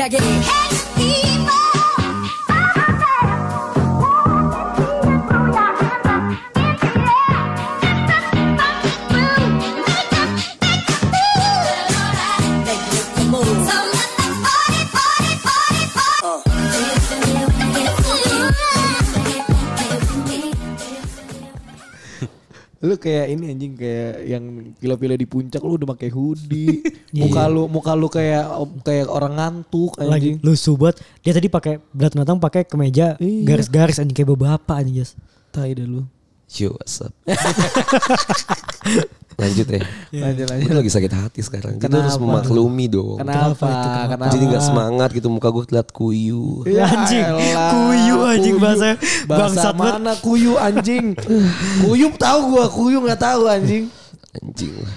힘차게 Kayak ini anjing kayak yang gila-gila di puncak lu udah pakai hoodie. Iya. muka lu muka lu kayak kayak orang ngantuk Lagi anjing. lusuh banget. Dia tadi pakai belat natang pakai kemeja Iya. garis-garis anjing kayak bapak anjing Jas. Tai dah lu. Yo, what's up? lanjut ya. Lanjut lanjut. Gue lagi sakit hati sekarang. Kita Kenapa? harus memaklumi dong. Kenapa? Kenapa? Jadi gak semangat gitu muka gue terlihat kuyu. Ya Anjing, kuyu anjing kuyu. bahasa- bahasa mana kuyu anjing kuyu tahu gua kuyu nggak tahu anjing Anjing lah.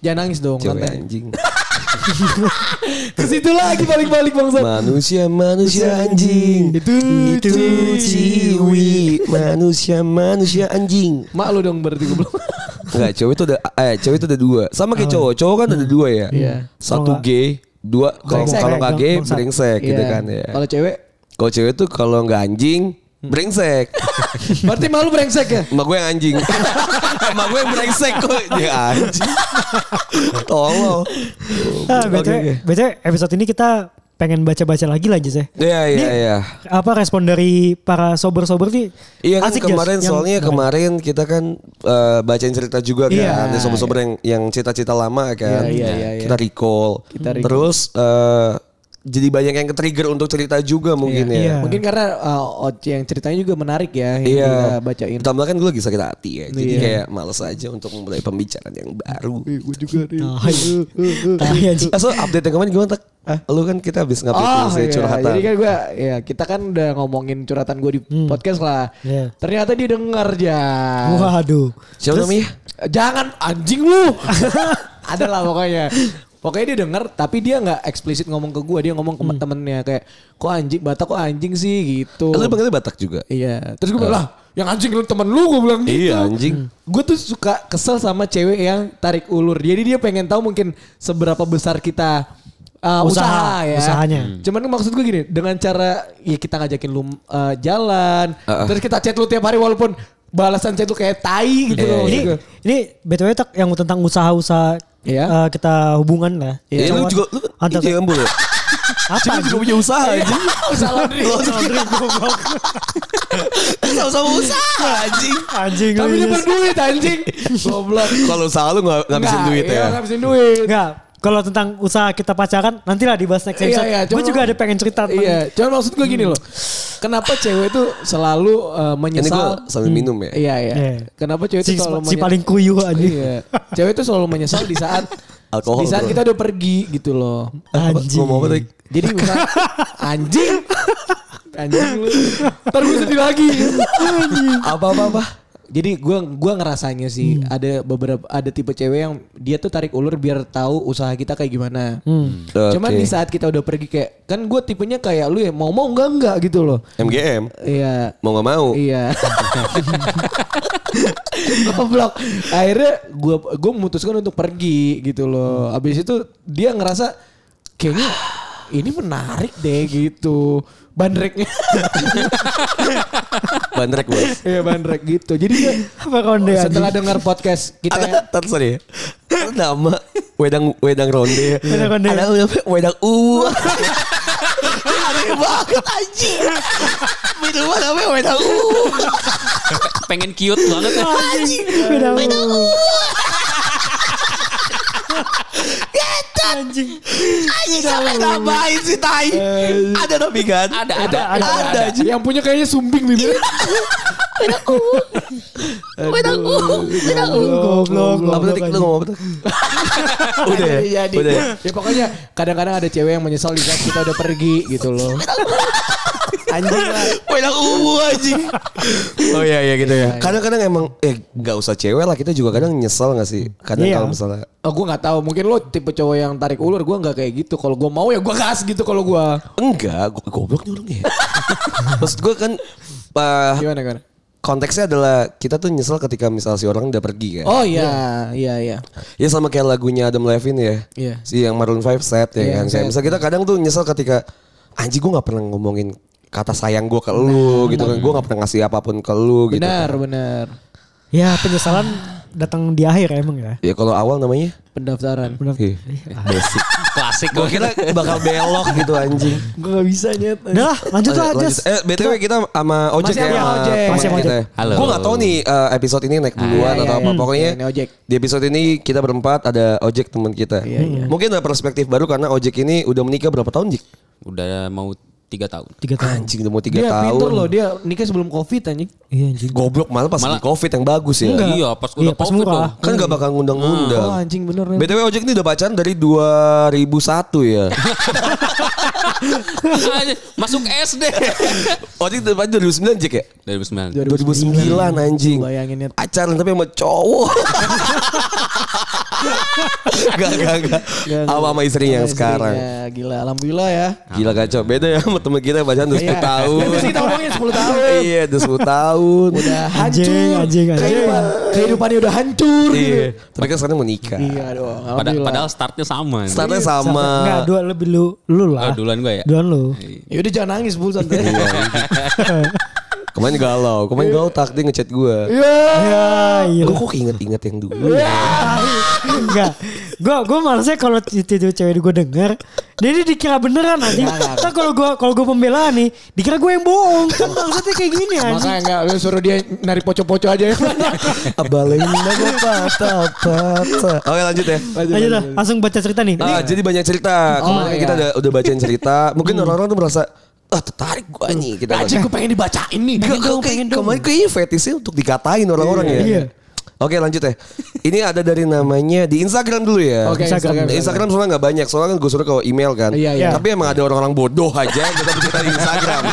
jangan nangis dong Cewek anjing. ke situ lagi balik-balik bangsa Manusia manusia anjing. itu Itu ciwi. Manusia manusia anjing. mak lu dong berarti gue belum Enggak, cewek itu ada eh cewek itu ada dua. Sama kayak cowok. Cowok kan ada dua ya. Iya. Satu gay, dua kalau kalau nggak gay brengsek gitu Iya. kan ya. kalau cewek Kalau cewek tuh kalau nggak anjing brengsek. berarti malu brengsek ya Emak gue yang anjing. Emak gue yang brengsek kok. Dia anjing. Tolong. Ah, BTW, oke. BTW episode ini kita pengen baca-baca lagi lah Jas ya. Iya iya Ini iya. Apa respon dari para sober-sober nih? Iya kan Asik, kemarin Yang- soalnya kemarin kita kan eh, bacain cerita juga kan. Iya. Ada sobat-sobat yang yang cerita-cerita lama kan. Iya, iya, iya, iya. Kita recall. Kita recall. Terus eh, jadi banyak yang ke-trigger untuk cerita juga mungkin Iya. ya. mungkin karena uh, Oce yang ceritanya juga menarik ya yang Iya. kita bacain Ditambah kan gue lagi sakit hati ya. Jadi Iya. kayak males aja untuk memulai pembicaraan yang baru. gue juga nih Tai. Tai, anjing. Ah, so update yang kemarin gimana tak? Lu kan kita habis ngupdate Oh si iya, curhatan. jadi kan gue ya kita kan udah ngomongin curhatan gue di podcast lah. Iya. Ternyata dia denger ya. Waduh. Siapa namanya? Jangan anjing lu. Ada lah pokoknya. Pokoknya dia denger tapi dia nggak eksplisit ngomong ke gue, dia ngomong ke temennya kayak kok anjing Batak kok anjing sih gitu. Lu panggilnya Batak juga? Iya. Terus gue bilang lah yang anjing lu temen lu gue bilang gitu. Iya, anjing. Gue tuh suka kesel sama cewek yang tarik ulur. Jadi dia pengen tahu mungkin seberapa besar kita uh, Usaha, usaha, ya. usahanya. Cuman maksud gue gini, dengan cara ya kita ngajakin lu uh, jalan, Uh-uh. terus kita chat lu tiap hari walaupun balasan chat lu kayak tai gitu Iya, loh. iya. Ini ini BTW tak yang tentang usaha-usaha Iya. eh, kita hubungan lah. Iya, lu Cowok- juga lu antar- iya gembul ya? apa Lu juga punya usaha aja. usaha laundry. Sama-sama usaha anjing. anjing Tapi lu, dia berduit anjing. Goblok. Kalau usaha lu nggak ngabisin duit iya, ya? ngabisin duit. Enggak, kalau tentang usaha kita pacaran nantilah dibahas next Iya, episode. iya, gue cuma- juga ada pengen cerita tentang Iya, cuman maksud gue gini loh. Kenapa cewek itu selalu uh, Ini gue menyesal? sambil minum ya. Iya, iya. Iya. Kenapa cewek si, itu selalu si paling kuyu anjing. Iya. Cewek itu selalu menyesal di saat Alkohol, di saat bro. kita udah pergi gitu loh. Anjing. Ngomong apa? Jadi misal anjing anjing lu. Ntar gue sedih lagi. Apa-apa apa? Jadi gue gua ngerasanya sih Hmm. ada beberapa ada tipe cewek yang dia tuh tarik ulur biar tahu usaha kita kayak gimana. Hmm. Cuman Oke. di saat kita udah pergi kayak kan gue tipenya kayak lu ya mau mau enggak enggak gitu loh. MGM. Iya. Mau nggak mau? Iya. Goblok. Akhirnya gue gue memutuskan untuk pergi gitu loh. Abis itu dia ngerasa kayaknya ini menarik deh gitu. Bandreknya. Bandrek bos. Iya bandrek gitu. Jadi dia Apa konde anjing? setelah dengar podcast kita Ada tar sorry ya. Nama wedang wedang ronde. Wedang ronde. Ada wedang uwa. Aneh banget anjing. Minuman namanya wedang uwa. Pengen cute banget ya. Anjing. Beda Anjing. Anjing sampai ngapain sih tai? Ada tapi kan? Ada, ada, ada. Ada anjing. yang punya kayaknya sumbing bibir. Goblok. Apa tadi lu ngomong apa tadi? Udah ya? Udah ya? ya pokoknya kadang-kadang ada cewek yang menyesal di saat kita udah pergi gitu loh. Anjing lah. Wedang uwu anjing. Oh iya iya gitu ya. Kadang-kadang emang eh nggak usah cewek lah kita juga kadang nyesel gak sih? Kadang Iya. kalau misalnya Oh gue gak tahu mungkin lo tipe cowok yang tarik ulur gue nggak kayak gitu kalau gue mau ya gue gas gitu kalau gue enggak, go- goblok nih orangnya. Maksud gue kan uh, gimana gimana konteksnya adalah kita tuh nyesel ketika misal si orang udah pergi kan. Oh iya, iya iya. Ya sama kayak lagunya Adam Levine ya. Iya. Si yang Maroon 5 set ya Iya, kan. Kayak misal kita kadang tuh nyesel ketika anjing gue gak pernah ngomongin kata sayang gue ke lu gitu kan. Gue gak pernah ngasih apa pun ke lu gitu. Benar, kan. benar. Ya penyesalan datang di akhir emang ya. Ya kalau awal namanya Pendaftaran. Benar. Iya. Basic. Klasik Gue kira bakal belok gitu anjing. Gue gak bisa nyet. Udah lah, lanjut lah, Lanjut. Jas. Eh BTW kita sama Ojek Masih ya. sama Ojek. teman Masih sama kita Ojek. ya. Halo. Gue gak tahu nih eh, episode ini naik duluan iya, atau iya. apa. Pokoknya Ini Ojek. di episode ini kita berempat ada Ojek teman kita. Iya, iya. Mungkin ada perspektif baru karena Ojek ini udah menikah berapa tahun Jik? Udah mau tiga tahun. Tiga tahun. Anjing udah mau tiga Dia tahun. pinter loh, dia nikah sebelum covid anjing. Iya anjing. Goblok malah pas Malah- lagi covid yang bagus ya. Iya, pas Iya, udah pas covid murah. tuh. Kan gak bakal ngundang-ngundang. Oh anjing bener. Ren. BTW Ojek ini udah bacaan dari 2001 ya. Masuk SD. Ojek udah bacaan 2009 Jik ya? 2009. 2009 anjing. Bayangin ya. Pacaran tapi sama cowok. gak, gak, gak. Sama sama istrinya yang sekarang. Ya, gila, alhamdulillah ya. Gila kacau. Beda ya sama temen kita bacaan udah 10 Iya. tahun. Yang kita ngomongin 10 tahun. Iya udah 10 tahun. Udah hancur. anjing, anjing. Kehidupan, kehidupannya udah hancur gitu. Iya. Tapi kan sekarang mau nikah. Iya dong, Pada, padahal startnya sama. Startnya sama. Enggak, dua lebih lu lu Oh, lah. duluan gue ya. Duluan lu. Ya udah jangan nangis bu santai. Iya. Kemarin galau. Kemarin galau tak dia ngechat gue. Iya. Ya, iya. Gue kok inget-inget yang dulu. Enggak. Gua gua malesnya kalau itu itu cewek gue denger, dia ini dikira beneran anjing. Kan kalau gua kalau gua pembelaan nih, dikira gue yang bohong. Kan maksudnya kayak gini anjing. Makanya enggak lu suruh dia nari poco-poco aja ya. Abalin patah patah. Oke lanjut ya. Ayo dah, langsung baca cerita nih. Ah, jadi banyak cerita. Kemarin iya. kita udah, udah bacain cerita. Mungkin orang-orang tuh merasa ah tertarik gua nih kita. Anjing gue pengen dibacain nih. Gak, Pengen dong, kemarin kayaknya fetishnya untuk dikatain orang-orang ya. Iya. Oke lanjut ya. Ini ada dari namanya di Instagram dulu ya. Oke, Instagram. Instagram. Instagram soalnya nggak banyak, soalnya kan gue suruh ke email kan. Iya, iya. Tapi emang ada orang-orang bodoh aja yang tetap cerita di Instagram.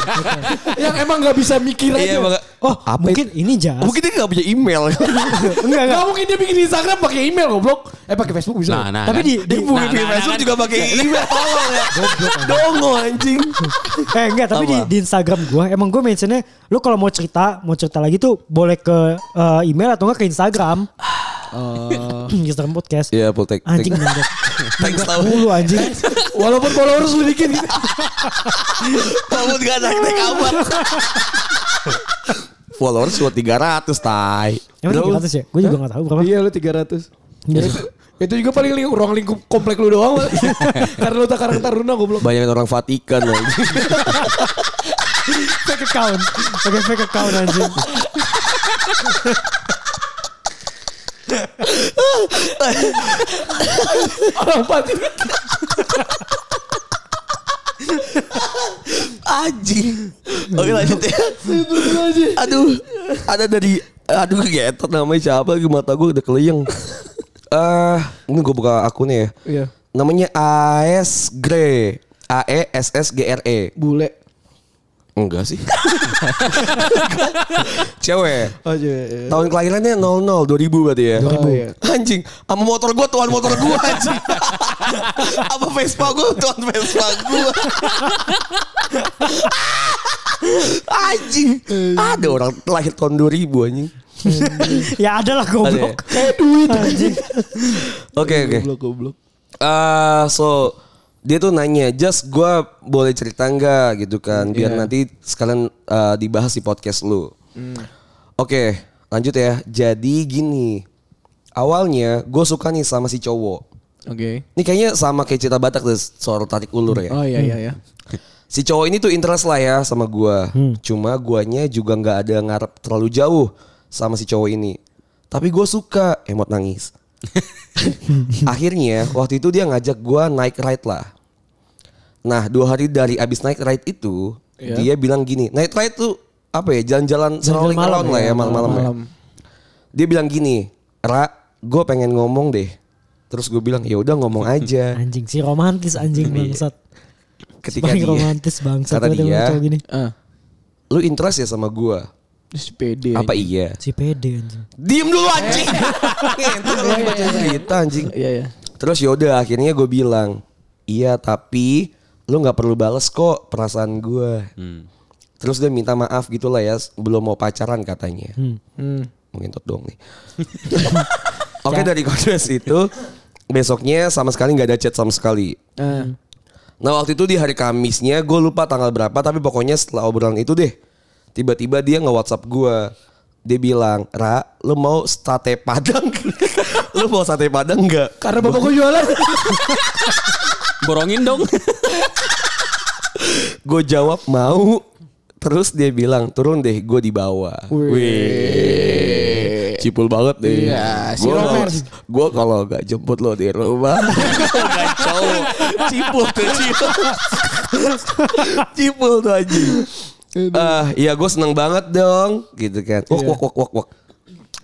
Yang emang gak bisa mikir Iya, aja. emang. Oh, apa mungkin ini jas. Mungkin dia nggak punya email. enggak enggak. Gak mungkin dia bikin Instagram pakai email goblok. Eh pakai Facebook bisa. Nah, nah. Tapi kan. di, di punya Nah, nah, Facebook nah, juga pakai email. Tolong ya. Dongo anjing. eh enggak, tapi di, di Instagram gua emang gua mentionnya lu kalau mau cerita, mau cerita lagi tuh boleh ke eh, email atau enggak ke Instagram. Oh. Instagram podcast. Iya, full take. Anjing nangga. Thanks tau. Mulu anjing. Walaupun followers lu dikit. Kamu gak naik-naik amat. Followers cuma 300 tai. Emang 300 ya? Gue juga gak tahu berapa. Iya lu 300. itu, itu juga paling ling ruang lingkup komplek lu doang. Karena lu tak karang taruna goblok. Banyak orang Vatikan anjing. fake account. Pakai fake account anjing. Orang pati. Anjing. Oke lanjut ya. Aduh. Ada dari aduh getot namanya siapa lagi mata gue udah keleyeng. Eh, ini gue buka akunnya ya. Iya. Namanya AS Gre. A E S S G R E. Bule. Enggak sih. Cewek. Oh iya. Tahun kelahirannya 00 2000 berarti ya. 2000. iya. Anjing, sama motor gua tuan motor gua anjing. Apa Vespa gua tuan Vespa gua. anjing. Ada orang lahir tahun 2000 anjing. ya ada lah goblok. Kayak duit anjing. Oke oke. Goblok goblok. Eh, so dia tuh nanya, just gue boleh cerita nggak gitu kan, biar Iya. nanti sekalian eh, dibahas di podcast lu. Oke, lanjut ya. Jadi gini, awalnya gue suka nih sama si cowok. Oke. Ini kayaknya sama kayak cerita Batak tuh soal tarik ulur ya. Oh iya iya iya. Si cowok ini tuh interest lah ya sama gua. Cuma guanya juga nggak ada ngarep terlalu jauh sama si cowok ini. Tapi gue suka emot nangis. Akhirnya waktu itu dia ngajak gua naik ride lah. Nah dua hari dari abis naik ride itu Iya. dia bilang gini, naik ride tuh apa ya jalan-jalan strolling malam around lah ya malam-malam ya. Malam. Dia bilang gini, Ra, gue pengen ngomong deh. Terus gue bilang ya udah ngomong aja. Anjing si romantis anjing bangsat. Ketika Paling dia, romantis bangsat kata dia, gini. Ah. lu interest ya sama gue? Si pede. Apa iya? Si pede anjing. Diem dulu anjing. Itu lagi baca cerita anjing. Iya iya. Terus yaudah akhirnya gue bilang, iya tapi lu nggak perlu bales kok perasaan gue. Hmm. Terus dia minta maaf gitulah ya, belum mau pacaran katanya. Hmm. Mungkin tot dong nih. Oke dari kodes itu besoknya sama sekali nggak ada chat sama sekali. Eh. Nah waktu itu di hari Kamisnya gue lupa tanggal berapa tapi pokoknya setelah obrolan itu deh tiba-tiba dia nge WhatsApp gue dia bilang Ra lu mau sate padang lu mau sate padang nggak Karena bapak gue jualan. Borongin dong. gue jawab mau. Terus dia bilang turun deh gue di bawah. Wih. cipul banget deh. Iya, si gue kalau gak jemput lo di rumah. Gak cowok cipul tuh cipul. Cipul tuh aja ah ya gue seneng banget dong gitu kan. Wok wok wok wok wok.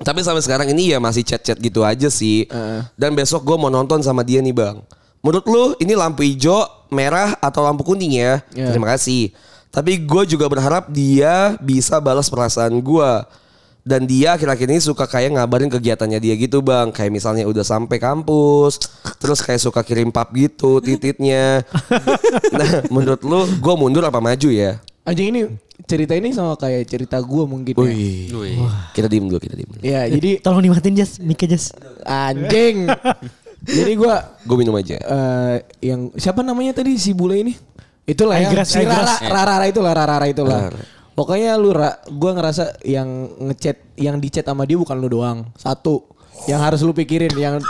Tapi sampai sekarang ini ya masih chat-chat gitu aja sih. Dan besok gue mau nonton sama dia nih bang. Menurut lu ini lampu hijau, merah atau lampu kuning ya? Iya. Terima kasih. Tapi gue juga berharap dia bisa balas perasaan gue. Dan dia akhir-akhir ini suka kayak ngabarin kegiatannya dia gitu bang. Kayak misalnya udah sampai kampus. Terus kayak suka kirim pap gitu tititnya. nah menurut lu gue mundur apa maju ya? Anjing ini cerita ini sama kayak cerita gue mungkin ya. Wih. Kita diem dulu, kita diem dulu. Ya jadi Tolong dimatiin Jas, mic Jas. anjing. jadi gue Gue minum aja. eh yang siapa namanya tadi si bule ini? Itulah ya. Si. Rara, Rara, Rara itulah, Rara, Rara itulah. Rara. Pokoknya lu Ra, gue ngerasa yang ngechat, yang dicat sama dia bukan lu doang. Satu, yang harus lu pikirin, yang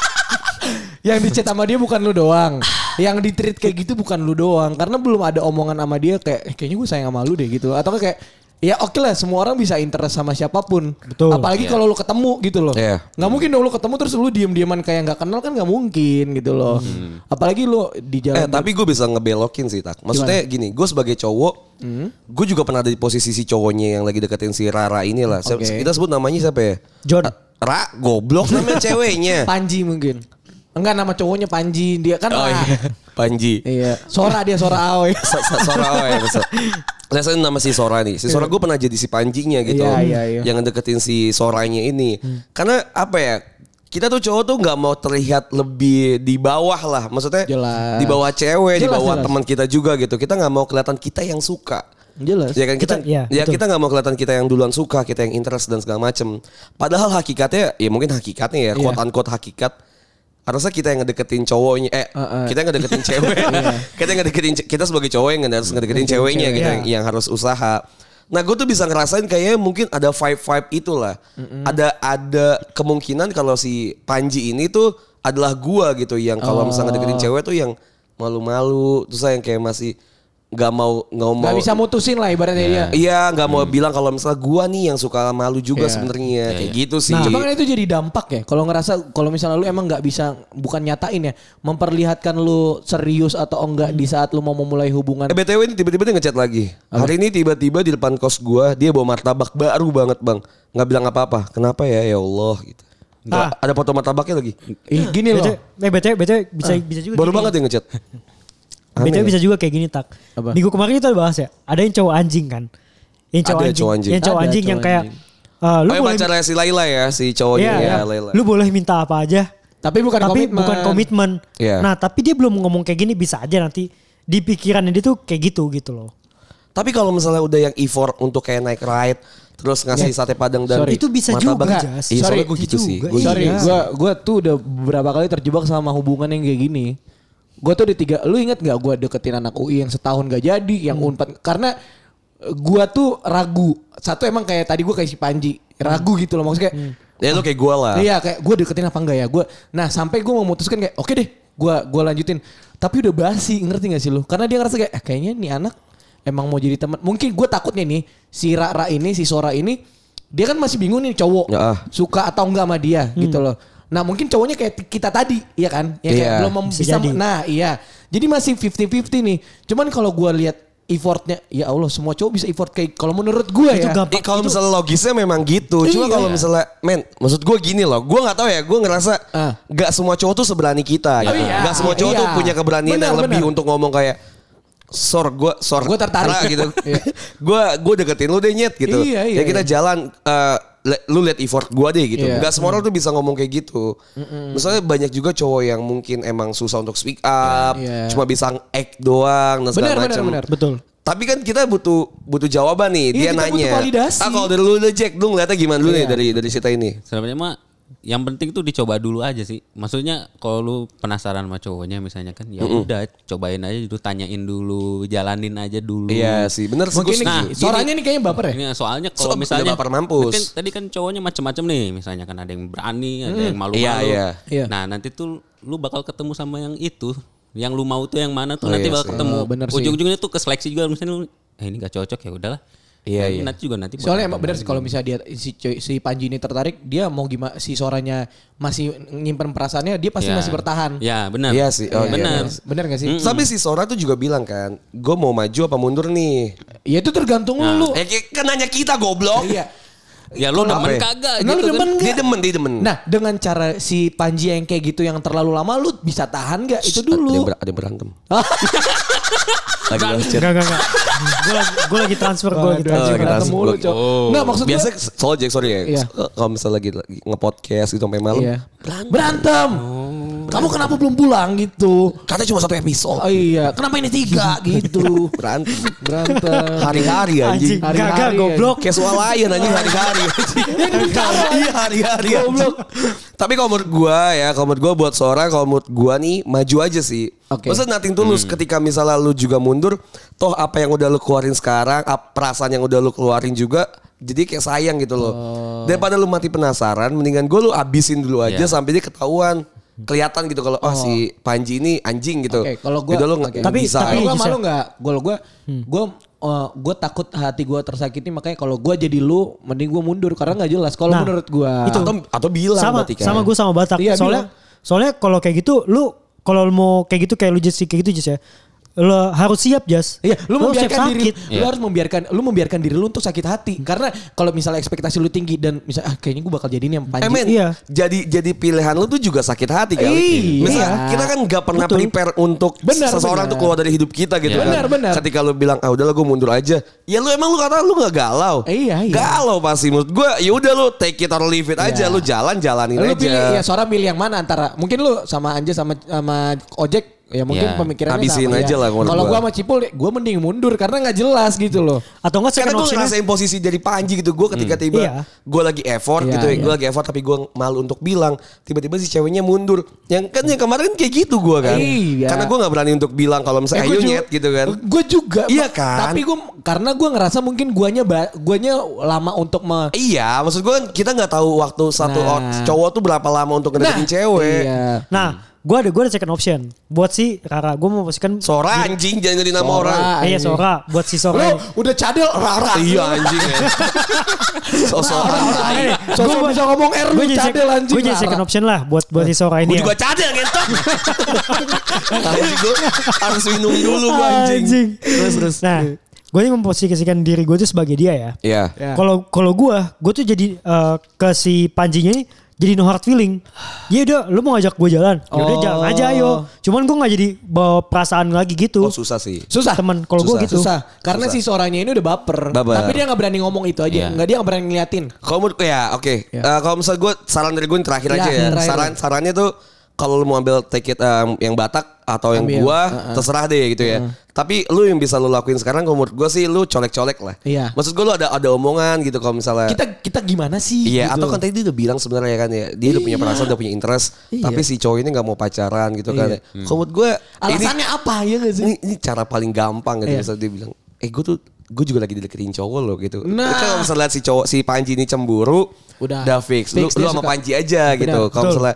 yang dicat sama dia bukan lu doang. Yang di treat kayak gitu bukan lu doang. Karena belum ada omongan sama dia kayak, eh, kayaknya gue sayang sama lu deh gitu. Atau kayak, ya oke lah semua orang bisa interest sama siapa pun. Betul. Apalagi kalau lu ketemu gitu loh. Iya. Nggak mungkin dong lu ketemu terus lu diem-dieman kayak nggak kenal kan nggak mungkin gitu loh. Apalagi lu di jalan. Eh tapi gue bisa ngebelokin sih tak. Maksudnya gini, gue sebagai cowok, gue juga pernah ada di posisi si cowoknya yang lagi deketin si Rara ini lah. Oke. Kita sebut namanya siapa ya? John. Ra, goblok namanya ceweknya. Panji mungkin. Enggak nama cowoknya Panji dia kan. Oh iya, Panji. Iya. Sora dia Sora Aoi. So- so- Sora oh ya betul. Saya saya nama si Sora nih. Si Sora gue pernah jadi si Panjinya gitu. Iya, iya, iya. Yang deketin si Soranya ini. Karena apa ya? Kita tuh cowok tuh nggak mau terlihat lebih di bawah lah. Maksudnya Jelas. di bawah cewek, di bawah teman kita juga gitu. Kita nggak mau kelihatan kita yang suka. Jelas. Ya kan kita, Kita- iya, ya betul. kita nggak mau kelihatan kita yang duluan suka, kita yang interest dan segala macem. Padahal hakikatnya, ya mungkin hakikatnya ya, Iya. quote unquote hakikat. Harusnya kita yang ngedeketin cowoknya, eh Uh-uh. kita yang ngedeketin cewek, kita yang ngedeketin, kita sebagai cowok yang harus ngedeketin ceweknya, cewek. gitu Iya. yang, yang harus usaha. Nah gue tuh bisa ngerasain kayaknya mungkin ada vibe vibe itulah, ada ada kemungkinan kalau si Panji ini tuh adalah gua gitu yang kalau misalnya ngedeketin cewek tuh yang malu-malu, terus yang kayak masih nggak mau nggak mau Gak bisa mutusin lah ibaratnya dia. Iya nggak mau bilang kalau misalnya gua nih yang suka malu juga Iya. sebenarnya kayak gitu sih. Nah, cuma kan itu jadi dampak ya. Kalau ngerasa kalau misalnya lu emang nggak bisa bukan nyatain ya, memperlihatkan lu serius atau enggak di saat lu mau memulai hubungan. Eh BTW ini tiba-tiba dia ngechat lagi. Hari ini tiba-tiba di depan kos gua dia bawa martabak baru banget bang. Nggak bilang apa-apa. Kenapa ya ya Allah gitu. Ah. Ada foto martabaknya lagi. Ih, gini loh. BTW, eh, BTW, BTW bisa bisa juga. Baru gini. banget dia ngechat. BTW Aneh. bisa juga kayak gini tak. Apa? Minggu kemarin kita bahas ya. Ada yang cowok anjing kan. Yang cowok Ada anjing. cowok anjing. Yang cowok Ada anjing yang kayak anjing. eh, lu Oh, yang boleh pacarnya si Laila ya si cowoknya Iya, ya iya. Laila. Lu boleh minta apa aja. Tapi bukan tapi komitmen. bukan komitmen. Iya. Nah, tapi dia belum ngomong kayak gini bisa aja nanti di pikirannya dia tuh kayak gitu gitu loh. Tapi kalau misalnya udah yang effort untuk kayak naik ride terus ngasih sate padang dan Sorry. Itu bisa juga, Enggak, Jas. Iya, Sorry, gue gitu sih. juga. Gua Sorry, Iya. gua gua tuh udah beberapa kali terjebak sama hubungan yang kayak gini. Gua tuh di tiga, lu inget nggak gua deketin anak UI yang setahun gak jadi, yang Hmm. unpad karena eh, gua tuh ragu. Satu emang kayak tadi gua kayak si Panji, ragu gitu loh maksudnya kayak Ya lu kayak gua lah. Iya kayak gue deketin apa enggak ya gue. Nah sampai gue memutuskan kayak oke deh gue gua lanjutin. Tapi udah basi ngerti gak sih lu? Karena dia ngerasa kayak eh, kayaknya nih anak emang mau jadi teman. Mungkin gue takutnya nih si Rara ini si Sora ini dia kan masih bingung nih cowok Ya, ah. suka atau enggak sama dia gitu loh. Nah mungkin cowoknya kayak kita tadi, iya kan? Ya kayak Iya. belum mem- Bisa bisa. jadi. Nah iya. Jadi masih 50-50 nih. Cuman kalau gue lihat effortnya, ya Allah semua cowok bisa effort kayak kalau menurut gue Itu ya. gampang. Eh, kalau misalnya logisnya memang gitu. Cuma Iya. kalau misalnya, men, maksud gue gini loh. Gue nggak tahu ya. Gue ngerasa Ah. nggak semua cowok tuh seberani kita. Gitu. iya. Nggak semua cowok Iya. tuh punya keberanian Benar, yang lebih benar. untuk ngomong kayak sor gue sor Gua tertarik. Gitu. Iya. Gue gue deketin lu deh nyet gitu. Iya, iya, ya kita iya. jalan. eh, le- lu lihat effort gue deh gitu. Iya. Nggak semua orang tuh bisa ngomong kayak gitu. Misalnya banyak juga cowok yang mungkin emang susah untuk speak up, Iya. cuma bisa act doang dan segala benar, macam. benar. Betul. Tapi kan kita butuh butuh jawaban nih. Iya, Dia kita nanya. butuh validasi. Ah kalau dari lu deh Jack, lu ngeliatnya gimana dulu nih Iya. dari dari cerita ini? Sebenarnya mah yang penting tuh dicoba dulu aja sih. Maksudnya kalau lu penasaran sama cowoknya misalnya kan ya udah cobain aja dulu, tanyain dulu, jalanin aja dulu. Iya sih, bener sih. Mungkin ini setuju. suaranya nih kayaknya baper ya. Ini soalnya So, kalau misalnya udah baper mampus. Kan, tadi kan cowoknya macem-macem nih, misalnya kan ada yang berani, ada yang malu-malu. Iya, iya. Iya. Nah nanti tuh lu bakal ketemu sama yang itu, yang lu mau tuh yang mana tuh Oh, nanti iya bakal sih. ketemu. Oh. Ujung-ujungnya tuh ke seleksi juga misalnya lu, eh ini gak cocok ya udahlah. Iya, iya. Nanti juga nanti. Soalnya emang benar sih kalau misalnya dia si si Panji ini tertarik, dia mau gimana si suaranya masih nyimpen perasaannya, dia pasti Ya. masih bertahan. Ya benar. Iya sih, oh, iya, benar. iya. Bener gak sih? Tapi si Sora tuh juga bilang kan, gue mau maju apa mundur nih? Ya itu tergantung lu. Eh kan nanya kita goblok. Iya. Ya lu Apa demen ya? kagak Nah, lu gitu demen kan. nggak? Dia demen, dia demen. Nah, dengan cara si Panji yang kayak gitu yang terlalu lama lu bisa tahan gak? Itu Ada yang, dulu. ber- ada yang berantem. lagi balas chat. Enggak, enggak, enggak. Gue lagi, gue lagi transfer, gue lagi Waduh, transfer. anjing, berantem mulu, Cok. Oh. Nggak, maksud Biasa soal Jack sorry ya. Iya. Kalau misalnya lagi, lagi nge-podcast gitu sampai malam. Iya. Berantem. Kamu kenapa belum pulang gitu? Katanya cuma satu episode. Oh iya, kenapa ini tiga gitu? Berantem. Berantem. Hari-hari anjing. Anjing, Hari-hari, gagak, goblok. Casual lain anjing hari-hari. Iya hari-hari anjing. Tapi kalau menurut gua ya, kalau menurut gua buat seorang kalau menurut gua nih maju aja sih. Oke. Maksudnya nothing tulus ketika misalnya lu juga mundur, toh apa yang udah lu keluarin sekarang, perasaan yang udah lu keluarin juga jadi kayak sayang gitu loh. Daripada lu mati penasaran, mendingan gua lu abisin dulu aja Iya. sampai dia ketahuan. Kelihatan gitu kalau oh, si Panji ini anjing gitu. Oke, kalau gua oke. nggak Tapi- bisa. tapi- Kalau gue malu nggak? Gue gue gue gue takut hati gue tersakiti makanya kalau gue jadi lu mending gue mundur karena nggak jelas. Kalau Nah, menurut gue itu. atau atau bilang sama berarti kan. sama gue sama Batak Iya, soalnya bilang. soalnya kalau kayak gitu lu kalau mau kayak gitu kayak lu Jess kayak gitu Jess ya lo harus siap Jas Iya, lu Lo siap membiarkan diri, sakit. lu Iya. harus membiarkan, lu membiarkan diri lu untuk sakit hati. Karena kalau misalnya ekspektasi lu tinggi dan misalnya ah kayaknya gue bakal jadi ini yang Eh panji. men, Iya. jadi jadi pilihan lu tuh juga sakit hati kan? Iya. Misalnya kita kan nggak pernah Betul. prepare untuk Benar, seseorang benar. tuh keluar dari hidup kita gitu Iya. kan. Benar, benar. Ketika lu bilang ah udahlah gue mundur aja. Ya lu emang lu kata lu nggak galau. Iya, iya. Galau pasti menurut gue. Ya udah lu take it or leave it aja. Iya. Lu jalan jalanin Lu aja. pilih ya seorang pilih yang mana antara mungkin lu sama Anja sama sama Ojek ya mungkin Iya. pemikirannya Habisin sama aja ya. lah Kalau gua. gua sama Cipul gue mending mundur karena nggak jelas gitu loh. atau enggak Karena gue ngerasain posisi dari Panji gitu. Gue ketika tiba Iya. gue lagi effort Iya, gitu ya. iya. Gue lagi effort tapi gue malu untuk bilang. Tiba-tiba si ceweknya mundur. Yang kan yang kemarin kan kayak gitu gue kan. Iya. Karena gue gak berani untuk bilang kalau misalnya ayo nyet gitu kan. Gue juga. Iya kan? Tapi gue karena gue ngerasa mungkin guanya guanya lama untuk me Iya, maksud gue kan kita nggak tahu waktu satu Nah. cowok tuh berapa lama untuk ngedeketin cewek. Iya. nah gue ada gue ada second option buat si Rara gue mau posisikan Sora anjing jangan jadi nama Sora. orang. Eh, iya anjing. Sora buat si Sora Lo udah cadel rara. Iya anjing ya. Sosokan tai. Sosok bisa ngomong R lu gue jadi, cadel anjing. gue jadi second option lah buat buat si Sora ini Gue ya. juga cadel ngentot. Anjing gue harus minum dulu gue anjing. Terus terus. Nah, gue ini memposisikan diri gue tuh sebagai dia ya. Iya. Ya. Kalau kalau gue, gue tuh jadi eh, ke si Panjinya ini jadi no hard feeling. Ya udah, lu mau ngajak gue jalan, ya udah Oh. jalan aja ayo. Cuman gue nggak jadi bawa perasaan lagi gitu. Oh susah sih. Susah. Temen kalau gue Susah. gitu. Susah. Karena si soranya ini udah baper. Baper. Tapi dia nggak berani ngomong itu aja. Iya. Nggak dia nggak berani ngeliatin. Kalau menurut ya oke. Ya. Eh, kalau misal gue saran dari gue yang terakhir Ya, aja ya. terakhir. Saran sarannya tuh kalau lu mau ambil take it um, yang Batak atau yang Ambil. gua Uh-uh. terserah deh gitu ya. Tapi lu yang bisa lu lakuin sekarang kalau menurut gua sih lu colek-colek lah. Iya. Maksud gua lu ada ada omongan gitu kalau misalnya Kita kita gimana sih? Iya, gitu. atau kan tadi dia udah bilang sebenarnya kan ya, dia udah punya perasaan, udah punya interest, Iya. tapi si cowok ini nggak mau pacaran gitu kan. Iya. ya. Kalau menurut gue, Alasannya apa ya nggak sih? ini, ini cara paling gampang gitu. Iya. Misalnya dia bilang, eh gue tuh gue juga lagi deketin cowok loh gitu. Nah. Kan kalau misalnya lihat si cowok si Panji ini cemburu, Udah. udah fix. Lu, Fix, lu dia sama suka. Panji aja gitu. Kalau misalnya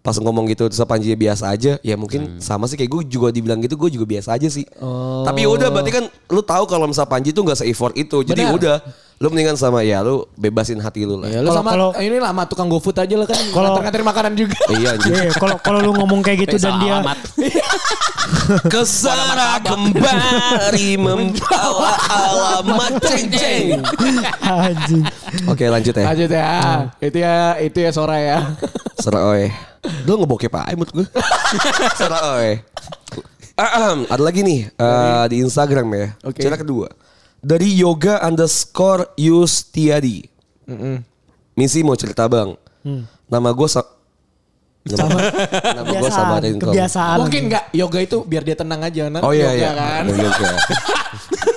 pas ngomong gitu terus Panji biasa aja, ya mungkin sama sih kayak gue juga dibilang gitu, gue juga biasa aja sih. Oh. Tapi udah berarti kan lu tahu kalau misalnya Panji tuh nggak se-effort itu. Jadi Benar. udah, lu mendingan sama ya lu bebasin hati lu lah. Ya, lu Kalau- sama kalau- ini lah sama tukang GoFood aja lah kan. Kalau- nganter-nganterin makanan juga. Iya anjing. Iya, kalau kalau lu ngomong kayak gitu dan dia. Ke sana kembali membawa alamat ceng-ceng. anjing. Oke lanjut ya. Lanjut ya. Itu ya itu ya Sora ya. Oe. Lu ngebokep aja mood gue. Serah oe. Ahem, ada lagi nih eh, di Instagram ya. Oke. Cerita kedua. Dari yoga underscore Yustiadi. Misi mau cerita bang. Nama gue sa- Kenapa gue sabarin kok? kebiasaan. Mungkin enggak yoga itu biar dia tenang aja nah, Oh iya yoga iya. kan. Yoga.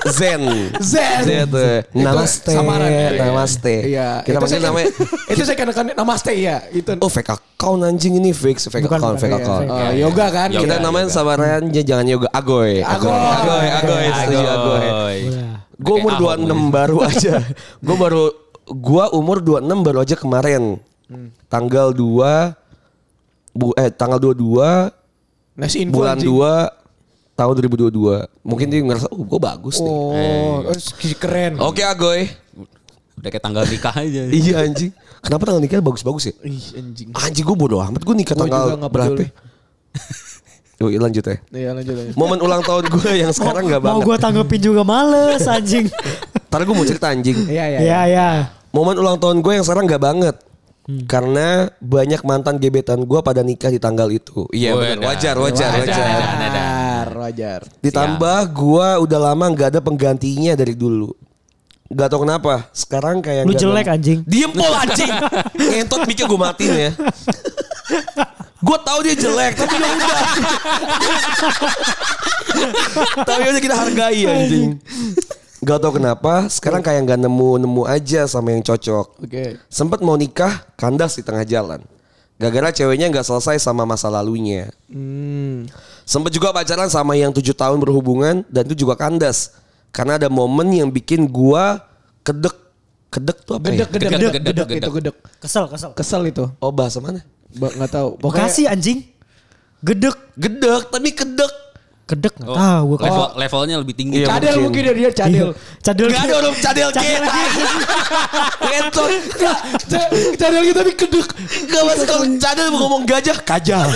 Zen. Zen. Zen tuh. Itu Namaste. samaran ya. Namaste. Iya. Kita Itu saya- namanya. itu saya kan namaste ya. Itu Oh fake account anjing ini fake fake Bukan, account fake iya, account. fake. Oh, yoga kan. Yoga. Kita Iya. namain samarannya jangan yoga agoy. Agoy. Agoy, agoy, setuju agoy. Gue umur Kayak 26 baru aja. Gue baru gua umur 26 baru aja kemarin. Tanggal 2 bu, eh tanggal 22 Nasi info bulan anjing. 2 tahun 2022. Mungkin dia ngerasa, "Oh, gue bagus nih." Oh, eh, keren. Oke, Agoy. Udah kayak tanggal nikah aja. iya anjing. Kenapa tanggal nikahnya bagus-bagus ya? Ih, anjing. Anjing gue bodo amat. Gue nikah Gua juga tanggal berapa? Yuk lanjut ya. Iya, lanjut lanjut. Momen ulang tahun gue yang sekarang gak Mau banget. gue tanggepin juga males anjing. Ntar gue mau cerita anjing. Iya, iya. Iya iya. Momen ulang tahun gue yang sekarang gak banget. Karena banyak mantan gebetan gue pada nikah di tanggal itu. Iya benar. Wajar, wajar, wajar. Wajar, wajar. Ditambah gue udah lama gak ada penggantinya dari dulu. Gak tau kenapa. Sekarang kayak Lu nggak jelek nemu- anjing. Diem pol anjing. Ngentot mikir gue matiin ya. gue tahu dia jelek tapi ya udah. tapi udah kita hargai anjing. Gak tau kenapa sekarang kayak nggak nemu-nemu aja sama yang cocok. Oke. Sempet mau nikah kandas di tengah jalan. Gara-gara ceweknya nggak selesai sama masa lalunya. Hmm. Sempet juga pacaran sama yang tujuh tahun berhubungan dan itu juga kandas. Karena ada momen yang bikin gua kedek. Kedek tuh apa Gedek, ya? gedek, Gedek, gedek, gedek, gedek, gedek. itu gedek. Kesel kesel. Kesel itu. Oh bahasa mana? Ba- Nggak tahu. Pokoknya Bekasi anjing. Gedek. Gedek tapi kedek. Kedek nggak Oh, tahu gue. level, levelnya lebih tinggi. Iya, cadel mungkin. mungkin dia dia cadel. Cadel. Gak ada orang cadel kita. Ngentot. Ca- cadel gitu tapi gedek. Gak masuk kalau cadel mau ngomong gajah. Kajal.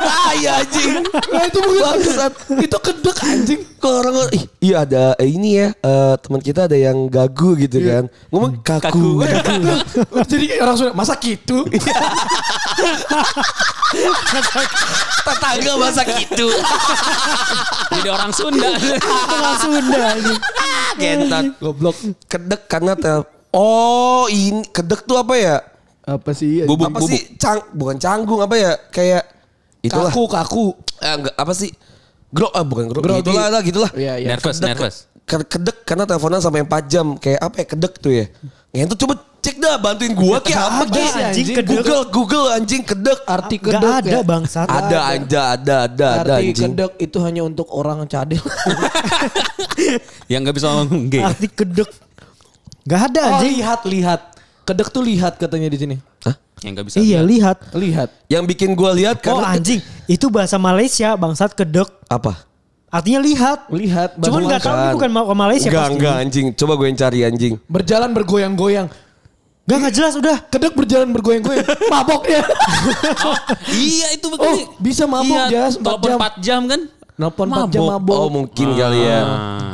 ah iya anjing. Nah, itu bukan bangsat. Itu gedek anjing. Kalau orang ih, iya ada eh, ini ya eh, teman kita ada yang gagu gitu kan. Ngomong kaku. Jadi orang Sunda masa gitu. Tetangga masa gitu. Jadi orang Sunda. Orang Sunda anjing. Kentot. Goblok. Kedek karena tel. Oh ini kedek tuh apa ya? Apa sih? Bubuk, apa sih cang bukan canggung apa ya kayak itulah Kaku, kaku. Eh, enggak apa sih Gro ah bukan gro gitulah lah gitulah Iya, iya. nervous, Kedek- nervous. ke- kedek karena teleponan sampai 4 jam kayak apa ya kedek tuh ya Ngentot coba cek dah bantuin gua kayak apa ada, kayak anjing, kedek. Google Google anjing kedek Arti Gak kedek ada ya. bangsat. ada ada ada ada ada Arti anjing kedek itu hanya untuk orang cadel. Yang nggak bisa ngomong gay. Arti kedek. Gak ada Oh, anjing. lihat, lihat. Kedek tuh lihat katanya di sini. Yang nggak bisa. Iya lihat. lihat. Lihat. yang bikin gua lihat Oh karena anjing. Itu bahasa Malaysia bangsat kedek. apa Artinya lihat. Lihat. Cuman bahasa gak tahu ini bukan Ma- Malaysia enggak pasti. enggak anjing coba gue yang cari anjing Berjalan bergoyang-goyang. Gak gak jelas udah. Kedek berjalan bergoyang-goyang. Mabok ya. Iya itu Oh, begini. bisa mabok iya, Jas, 4 telepon jam. 4 jam kan? Nelpon 4 jam mabok. Oh mungkin kali ya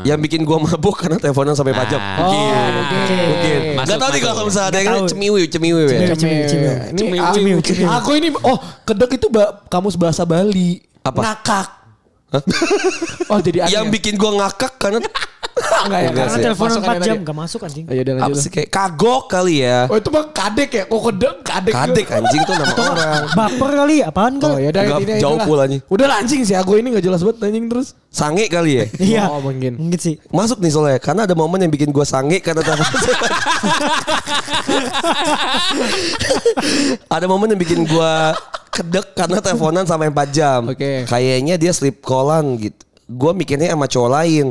Yang bikin gua mabuk karena teleponan sampai 4 jam Ah. Oh, Mungkin mungkin. Mungkin Masuk, Gak tau nih kalau misalnya ada yang Nggak tahu. cemiwi Cemiwi ya Cemiwi. Cemil. aku, ini oh kedek itu ba, kamus bahasa Bali. Apa? Ngakak. Oh jadi aneh Yang ya? bikin gua ngakak karena enggak ya? Enggak Karena Masukannya 4 jam tadi. gak masuk anjing. Oh, yaudah apa lanjut. sih kayak kagok kali ya Oh itu mah kadek ya? Kok kedek kadek? Kadek anjing tuh nama orang Baper kali apaan Oh kali? ya udah Enggak, intinya jauh pula nih. Udah lah, anjing sih aku ini gak jelas banget anjing terus. Sange kali ya Iya. Oh, mungkin. Mungkin sih. Masuk nih soalnya Karena ada momen yang bikin gua sange Karena telepon Ada momen yang bikin gua Kedek karena teleponan sampai 4 jam Oke. Kayaknya dia sleep callan gitu Gua mikirnya sama cowok lain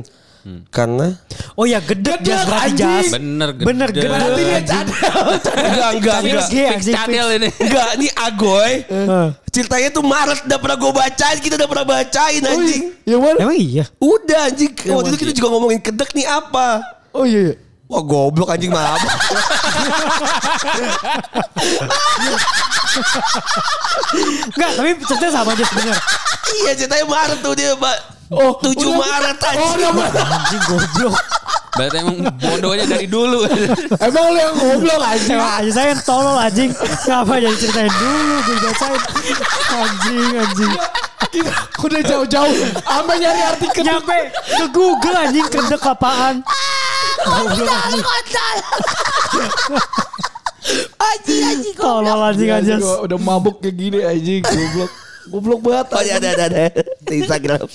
Karena Oh ya gedek Gedek, jas berarti jas. Bener, Bener gedek. gedek. Berarti dia cadel. Enggak enggak enggak Cadel ini. Enggak ini Agoy Eh. Ceritanya tuh Maret Udah pernah gue bacain Kita udah pernah bacain anjing Yang mana? Emang iya. Udah anjing Waktu itu kita juga ngomongin kedek nih apa Oh iya. iya. Wah goblok anjing maaf Enggak, tapi ceritanya sama aja sebenarnya. Iya ceritanya Maret tuh dia Mbak Oh, 7 udah- Maret Oh, anjing Maret. Anjing goblok. Berarti emang bodohnya dari dulu. Emang lu yang goblok anjing. Emang aja saya yang tolol anjing. Kenapa jadi ceritain dulu gue bacain. Anjing anjing. Kita udah jauh-jauh. Sampai nyari arti kedek. Nyampe ke Google anjing kedek apaan. Goblok anjing. anjing anjing. Tolol anjing Iya, aja. gua udah mabuk kayak gini anjing goblok. Goblok banget. Oh ya ada ada ada di Instagram.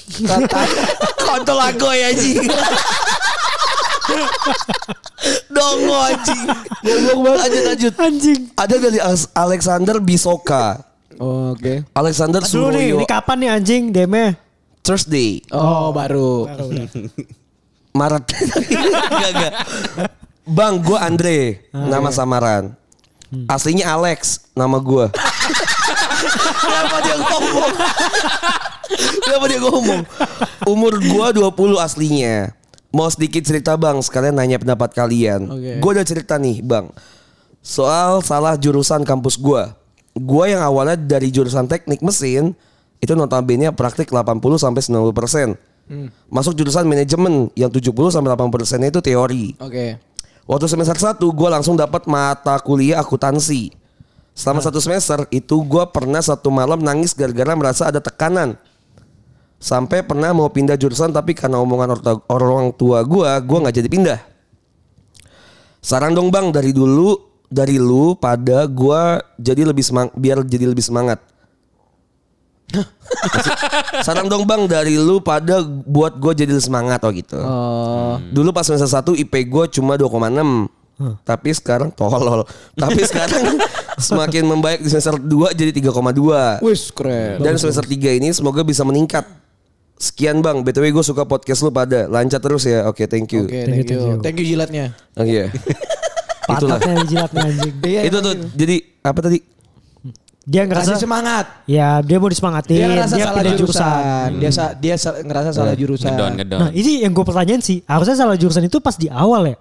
Kontol aku ya anjing. Dongo anjing. Goblok banget. Lanjut lanjut. Anjing. Ada dari Alex- Alexander Bisoka. Oh, Oke. Alexander Dulu nih, ini kapan nih anjing DM-nya? Thursday. Oh, baru. Maret. Enggak enggak. Bang, gue Andre, nama samaran. Aslinya Alex, nama gue. Kenapa dia ngomong? Kenapa dia ngomong? Umur gue 20 aslinya. Mau sedikit cerita bang, sekalian nanya pendapat kalian. Oke. Gue udah cerita nih bang. Soal salah jurusan kampus gue. Gue yang awalnya dari jurusan teknik mesin, itu notabene praktik 80 sampai 90 persen. Masuk jurusan manajemen yang 70 sampai 80 persennya itu teori. Oke. Waktu semester 1 gue langsung dapat mata kuliah akuntansi. Selama satu semester itu gue pernah satu malam nangis gara-gara merasa ada tekanan. Sampai pernah mau pindah jurusan tapi karena omongan orang tua gue, gue nggak jadi pindah. Saran dong bang dari dulu dari lu pada gue jadi lebih semang biar jadi lebih semangat. Saran dong bang dari lu pada buat gue jadi lebih semangat oh gitu. Oh. Dulu pas semester 1 IP gue cuma 2,6. Tapi sekarang tolol. Tapi sekarang semakin membaik di semester 2 jadi 3,2. Wis keren. Dan semester 3 ini semoga bisa meningkat. Sekian bang, BTW gue suka podcast lu pada. Lancar terus ya. Oke, thank you. Oke, thank you. Thank you jilatnya. Oh iya. Itulah. Dijilatnya anjing. Iya, Itu tuh jadi apa tadi? Dia ngerasa Kasih semangat. ya dia mau disemangatin, Dia dia, ngerasa salah pindah jurusan. jurusan. Dia sa- dia sa- ngerasa salah jurusan. Ngedon ngedon. Nah ini yang gue pertanyain sih Harusnya salah jurusan itu pas di awal ya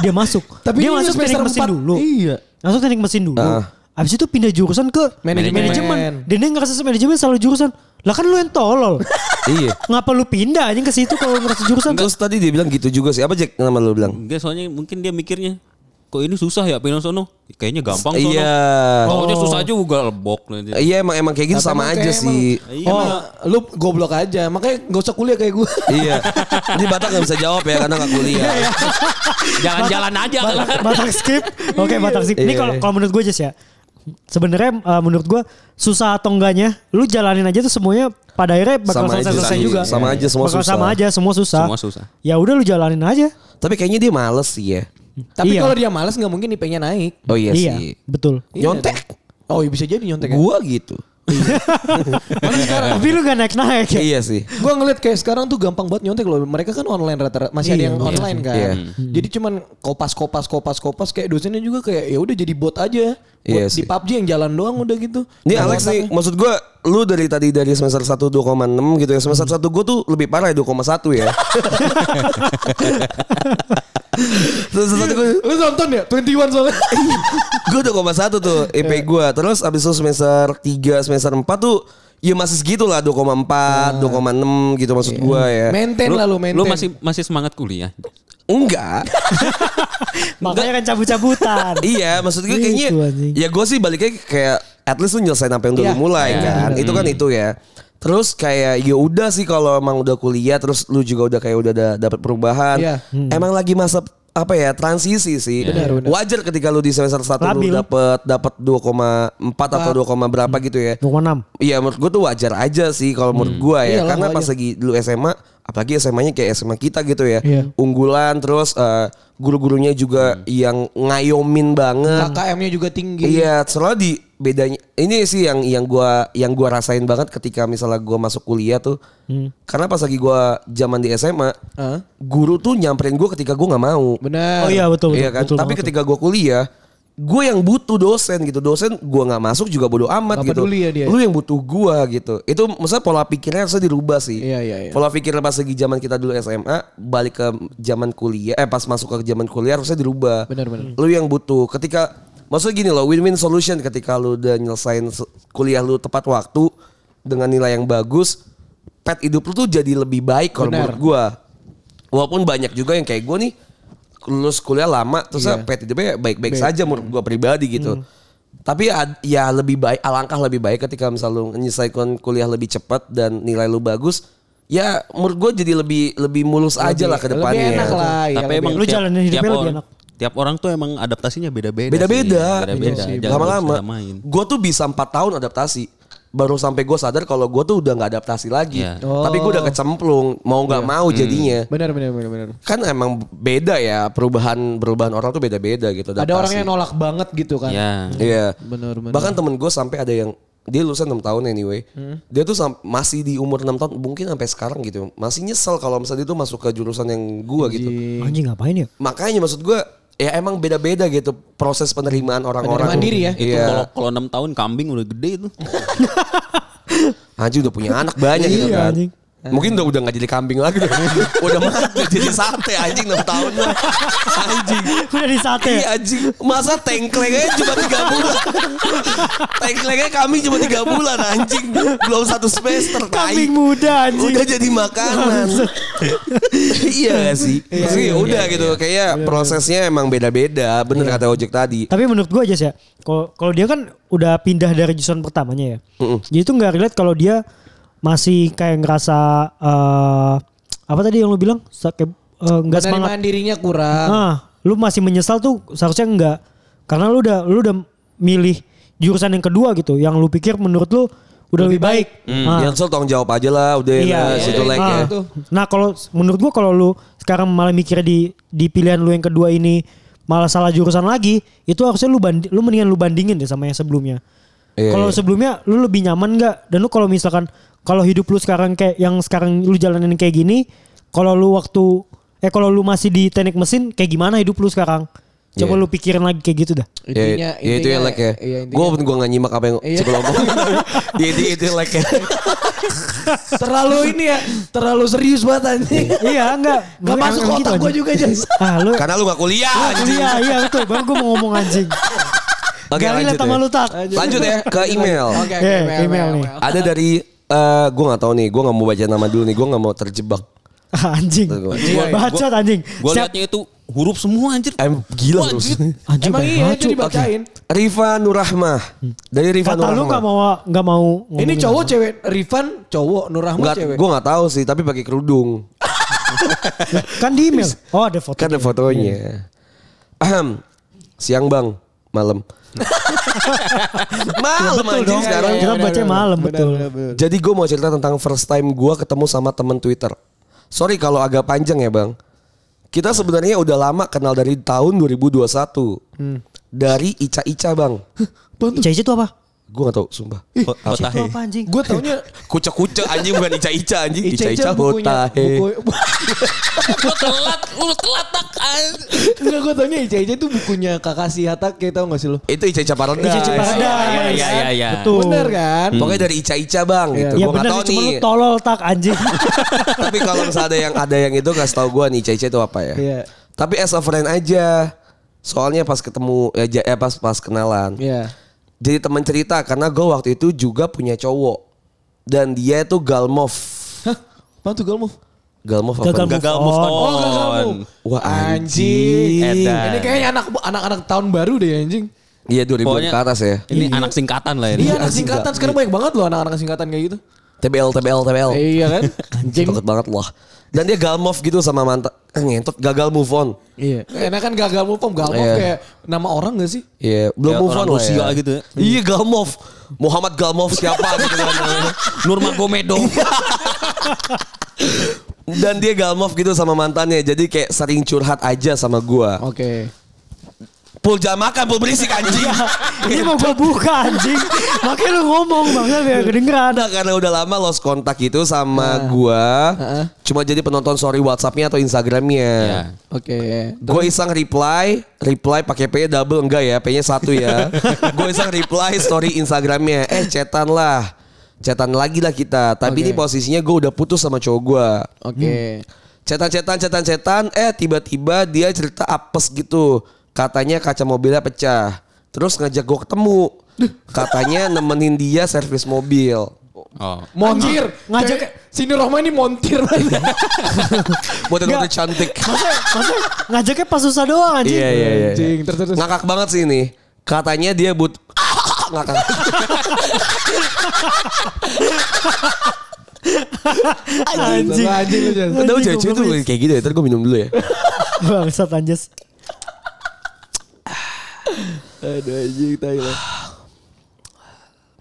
Dia masuk Tapi Dia masuk teknik mesin dulu Iya. Masuk teknik mesin dulu Ah. Abis itu pindah jurusan ke Manajemen. manajemen Dan dia ngerasa manajemen salah jurusan Lah kan lu yang tolol iya. Ngapa lu pindah anjing ke situ kalau ngerasa jurusan Terus tadi dia bilang gitu juga sih. Apa Jack nama lu bilang? Enggak soalnya mungkin dia mikirnya kok ini susah ya pindah sono. Kayaknya gampang sono. Iya. Pokoknya susah juga lebok nanti. Iya emang emang kayak gitu Tapi sama aja sih. Iya, oh, emang. lu goblok aja. Makanya gak usah kuliah kayak gue. iya. Ini Batak nggak bisa jawab ya karena nggak kuliah. Jalan-jalan aja kan. Batak skip Oke Batak skip Ini Iya. kalau kalau menurut gue Jess ya Sebenarnya uh, menurut gue susah atau enggaknya lu jalanin aja tuh semuanya pada akhirnya bakal Sama aja selesai-selesai sih. juga. Sama aja, semua bakal susah. sama aja semua susah. Semua susah. Ya udah lu jalanin aja. Tapi kayaknya dia males sih ya. Tapi Iya. kalau dia malas nggak mungkin IP-nya naik. Oh iya, iya, sih. betul. Iya Nyontek. Oh iya bisa jadi nyontek. Gua gitu. Tapi lu gak naik-naik ya. Iya sih. Gue ngeliat kayak sekarang tuh gampang banget nyontek loh. Mereka kan online rata-rata. Masih ada Iya, yang iya. online kan. Iya. Jadi cuman kopas kopas kopas kopas kayak dosennya juga kayak ya udah jadi bot aja. Iya di. PUBG yang jalan doang udah gitu. Ini Alex nih, maksud gua lu dari tadi dari semester 1 2,6 gitu ya. Semester 1 gua tuh lebih parah ya 2,1 ya. semester 1 gua Lu nonton ya? 21 soalnya. gue 2,1 tuh IP gua. Terus abis itu semester 3, semester 4 tuh ya masih segitu lah 2,4, 2,6 gitu maksud gua ya. maintain lah lu maintain. Lu masih masih semangat kuliah. Enggak. Makanya kan cabut-cabutan. iya, maksud gue Gitu, kayaknya anjing. ya gue sih baliknya kayak at least lu nyelesain apa yang udah Iya. lu mulai Iya, kan. Itu kan itu ya. Terus kayak ya udah sih kalau emang udah kuliah terus lu juga udah kayak udah dapat perubahan. Iya. Emang lagi masa apa ya transisi sih. Benar, benar. Wajar ketika lu di semester 1 lu Labil. dapat dapat 2,4 atau 2, berapa gitu ya. 2,6. Iya menurut gue tuh wajar aja sih kalau menurut gue ya Iyalah, karena pas lagi dulu SMA apalagi SMA-nya kayak SMA kita gitu ya Iya. unggulan terus eh, guru-gurunya juga yang ngayomin banget KKM-nya juga tinggi. iya soalnya di bedanya ini sih yang yang gua yang gua rasain banget ketika misalnya gua masuk kuliah tuh karena pas lagi gua zaman di SMA Hah? guru tuh nyamperin gua ketika gua nggak mau Benar. Oh iya betul betul. Iya kan betul tapi tuh. ketika gua kuliah gue yang butuh dosen gitu. Dosen gua nggak masuk juga bodo amat Nggak gitu. ya dia. lu yang butuh gua gitu. Itu maksudnya pola pikirnya harusnya dirubah sih. Iya, iya, iya. pola pikirnya pas lagi zaman kita dulu SMA balik ke zaman kuliah eh pas masuk ke zaman kuliah harusnya dirubah. Benar, benar. lu yang butuh. Ketika maksudnya gini loh win-win solution ketika lu udah nyelesain kuliah lu tepat waktu dengan nilai yang bagus pet hidup lu tuh jadi lebih baik kalau menurut gua. Walaupun banyak juga yang kayak gua nih lulus kuliah lama terus Iya. pet hidupnya baik-baik saja menurut gua pribadi gitu Hmm. tapi ad- ya lebih baik alangkah lebih baik ketika misal lu menyelesaikan kuliah lebih cepat dan nilai lu bagus ya menurut gua jadi lebih lebih mulus aja lah ke depannya Lebih enak lah. iya, Tapi lebih emang Lu tiap- jalanin hidupnya lebih enak. tiap orang tuh emang adaptasinya beda-beda. Beda-beda. Beda-beda. Iya. Lama-lama. disamain. Gue tuh bisa empat tahun adaptasi. Baru sampai gue sadar kalau gue tuh udah nggak adaptasi lagi. Iya. Tapi gue udah kecemplung. Mau nggak mau jadinya. Benar benar benar benar. Kan emang beda ya perubahan perubahan orang tuh beda-beda gitu. Ada adaptasi. orang yang nolak banget gitu kan. Ya. Iya. Benar benar. Bahkan temen gue sampai ada yang dia lulusan 6 tahun anyway. Hmm. Dia tuh masih di umur 6 tahun mungkin sampai sekarang gitu. Masih nyesel kalau misalnya dia tuh masuk ke jurusan yang gua gitu. Anjing ngapain ya? Makanya maksud gua ya emang beda-beda gitu proses penerimaan orang-orang. Penerimaan diri ya? Itu Iya. kalau kalau enam tahun kambing udah gede itu. Anjing udah punya anak banyak gitu Iya, kan. anjing. Mungkin udah udah gak jadi kambing lagi udah, udah mati jadi sate anjing 6 tahun lah. Anjing. Udah di sate. Iya anjing. Masa tengklengnya cuma 3 bulan. tengklengnya kami cuma 3 bulan anjing. Belum satu semester. Kambing muda anjing. Udah jadi makanan. iya gak sih? Maksudnya ya udah gitu. Kayak prosesnya emang beda-beda. Bener kata Ojek tadi. Tapi menurut gue aja sih ya, kalau kalau dia kan udah pindah dari jurusan pertamanya ya. Jadi itu nggak relate kalau dia masih kayak ngerasa eh apa tadi yang lu bilang kayak, eh, nggak semangat. Penerimaan dirinya kurang. Ah, lu masih menyesal tuh seharusnya enggak. Karena lu udah lu udah milih jurusan yang kedua gitu, yang lu pikir menurut lu udah lebih, baik. Ah. Yang soal tanggung jawab aja lah. Udah Iya, lah, iya, situ iya. like Ah. ya. Nah kalau menurut gua kalau lu sekarang malah mikirnya di di pilihan lu yang kedua ini malah salah jurusan lagi, itu harusnya lu bandi, lu mendingan lu bandingin deh sama yang sebelumnya. Iya, kalau iya. sebelumnya lu lebih nyaman nggak? Dan lu kalau misalkan kalau hidup lu sekarang kayak yang sekarang lu jalanin kayak gini, kalau lu waktu eh kalau lu masih di teknik mesin kayak gimana hidup lu sekarang? Coba Iya. lu pikirin lagi kayak gitu dah. Intinya, ya, ya itu yang like ya. iya, intinya- Gue gue gak nyimak apa yang Iya. Cik ngomong. Iya itu itu yang like ya. terlalu ini ya, terlalu serius banget anjing. iya enggak. Gak masuk otak gitu, gue juga Jas. Ah lu Karena lu gak kuliah anjing. Iya iya betul. Baru gue mau ngomong anjing. Oke relate lanjut sama ya. lu tak. Lanjut ya ke email. Oke, Eh, oke, email nih. Ada dari eh gue gak tahu nih. Gue gak mau baca nama dulu nih. Gue gak mau terjebak. Anjing. Iya, Bacot anjing. Gue liatnya itu huruf semua anjir. Em gila lu. anjir. Anjing Emang kayak iya bacot. itu dibacain. Riva Nurrahmah. Dari Riva Kata lu Nurrahmah. gak mau gak mau Ini cowok cewek, Rifan cowok, Nur Rahman Nggak, cewek. gue gak tahu sih. Tapi pakai kerudung. Kan di email. Oh ada foto. Kan ada fotonya. Ahem. Siang bang. Malam. malam Betul dong. sekarang. Kita baca malam betul. benar, benar. Jadi gue mau cerita tentang first time gue ketemu sama temen Twitter. Sorry kalau agak panjang ya bang. Kita sebenarnya udah lama kenal dari tahun 2021. Dari Ica Ica bang. Ica itu apa? Gue gak tau sumpah. Itu Kotahe. apa anjing? Gue taunya Kucek-kucek anjing bukan Ica Ica anjing. Ica Ica, bukunya, Hotahe. Lu telat, lu telat tak. Enggak gue taunya Ica Ica itu bukunya kakak si Hatta kayak tau gak sih lu? Itu Ica Ica Paradise. Ica Ica Paradise. Iya, iya, iya, iya. Betul. Bener kan? Pokoknya dari Ica Ica bang Iya. gitu. Ya gue gak bener tau sih cuma lu nih. tolol tak anjing. Tapi kalau misalnya ada yang ada yang itu kasih tau gue nih Ica Ica itu apa ya. Iya. Tapi as a friend aja. Soalnya pas ketemu ya, eh, pas pas kenalan. Iya. Jadi teman cerita karena gue waktu itu juga punya cowok dan dia itu galmov Hah? Apaan tuh Galmov? galmov apa Gagal? Gagal move on. Oh gagal move. Wah, anjing. Edan. Ini kayaknya anak anak-anak tahun baru deh anjing. iya 2000 Pokoknya- ke atas ya Ini anak singkatan lah ini. Iya anak singkatan sekarang banyak banget loh anak-anak singkatan kayak gitu. TBL TBL TBL Iya kan? Anjing. Deket banget lah dan dia galmov gitu sama mantan eh, ngentot gagal move on Iya. Enak kan gagal move on, Galmov Iya. kayak nama orang gak sih? Iya, belum Kayak move on Rusia ya. gitu ya. Iya, Galmov. Muhammad Galmov siapa gitu kan. Nurmagomedov. Dan dia Galmov gitu sama mantannya. Jadi kayak sering curhat aja sama gua. Oke. Pul jangan makan, pul berisik anjing. Ini mau gua buka anjing. Makanya lu ngomong bang biar kedengeran. Ada karena udah lama lost kontak itu sama gua. Cuma jadi penonton story WhatsAppnya atau Instagramnya. Iya. Oke. Gue iseng reply, reply pakai P double enggak ya, P-nya satu ya. Gue iseng reply story Instagramnya, eh chatan lah, chatan lagi lah kita. Tapi Oke. ini posisinya gue udah putus sama cowok gue. Oke. Cetan, cetan, cetan, cetan, eh tiba-tiba dia cerita apes gitu. Katanya kaca mobilnya pecah. Terus ngajak gue ketemu. Katanya nemenin dia servis mobil. Oh. Montir. Ngajak- Kayak Sini Rohma ini montir banget. Buat yang cantik. Masa, masa ngajaknya pas susah doang anjing. Iya, iya, iya. Anjing, terus terus. Ngakak banget sih ini. Katanya dia but... Ngakak. Anjing. Anjing lu Jas. Tahu Anjing, cewek tuh goblok. kayak gitu ya. Ntar gue minum dulu ya. Bangsat anjas. Aduh anjing Thailand.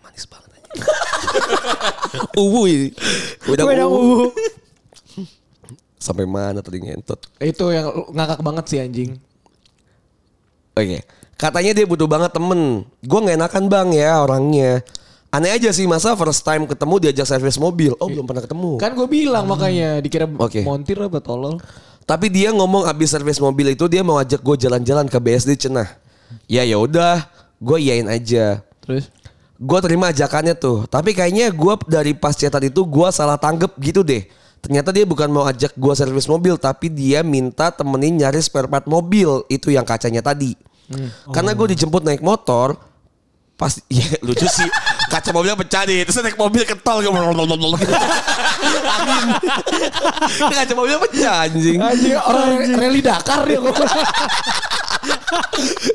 Manis banget aja. Uwu ini. Udah uwu. uwu. Sampai mana tadi ngentot. Itu yang ngakak banget sih anjing. Oke. Katanya dia butuh banget temen. Gue gak enakan bang ya orangnya. Aneh aja sih masa first time ketemu diajak servis mobil. Oh belum pernah ketemu. Kan gue bilang makanya dikira Oke. montir apa tolol. Tapi dia ngomong abis servis mobil itu dia mau ajak gue jalan-jalan ke BSD Cenah. Ya ya udah, gue iyain aja. Terus? Gue terima ajakannya tuh. Tapi kayaknya gue dari pas chatan itu gue salah tanggep gitu deh. Ternyata dia bukan mau ajak gue servis mobil, tapi dia minta temenin nyari spare part mobil itu yang kacanya tadi. Karena gue dijemput naik motor, pas ya lucu sih kaca mobilnya pecah nih terus naik mobil ketol gitu. Angin. kaca mobilnya pecah anjing Anjing orang rally Dakar ngomong.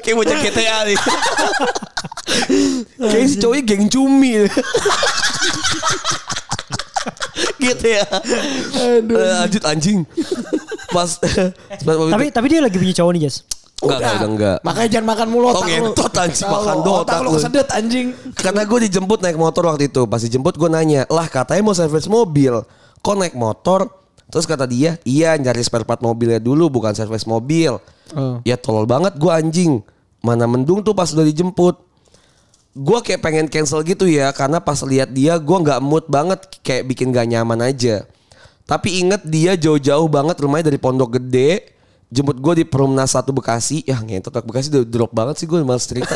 Kayak bocah GTA nih kayak si cowoknya geng cumi gitu ya Aduh. lanjut anjing pas pas Tapi tapi dia lagi punya cowok nih Jas. enggak enggak enggak, enggak. Makanya jangan makan mulu Oh, otak lu. ngentot, anjing, makan doang Otak otak lu lu. kesedet anjing. Karena gue dijemput naik motor waktu itu. Pas dijemput gue nanya, lah katanya mau servis mobil. Kok naik motor? Terus kata dia, iya nyari spare part mobilnya dulu bukan servis mobil. Oh. Ya tolol banget gue anjing. Mana mendung tuh pas udah dijemput. Gue kayak pengen cancel gitu ya. Karena pas lihat dia gue nggak mood banget. Kayak bikin gak nyaman aja. Tapi inget dia jauh-jauh banget rumahnya dari Pondok Gede. Jemput gue di Perumnas 1 Bekasi. Ya ngentot Bekasi udah drop banget sih gue males cerita.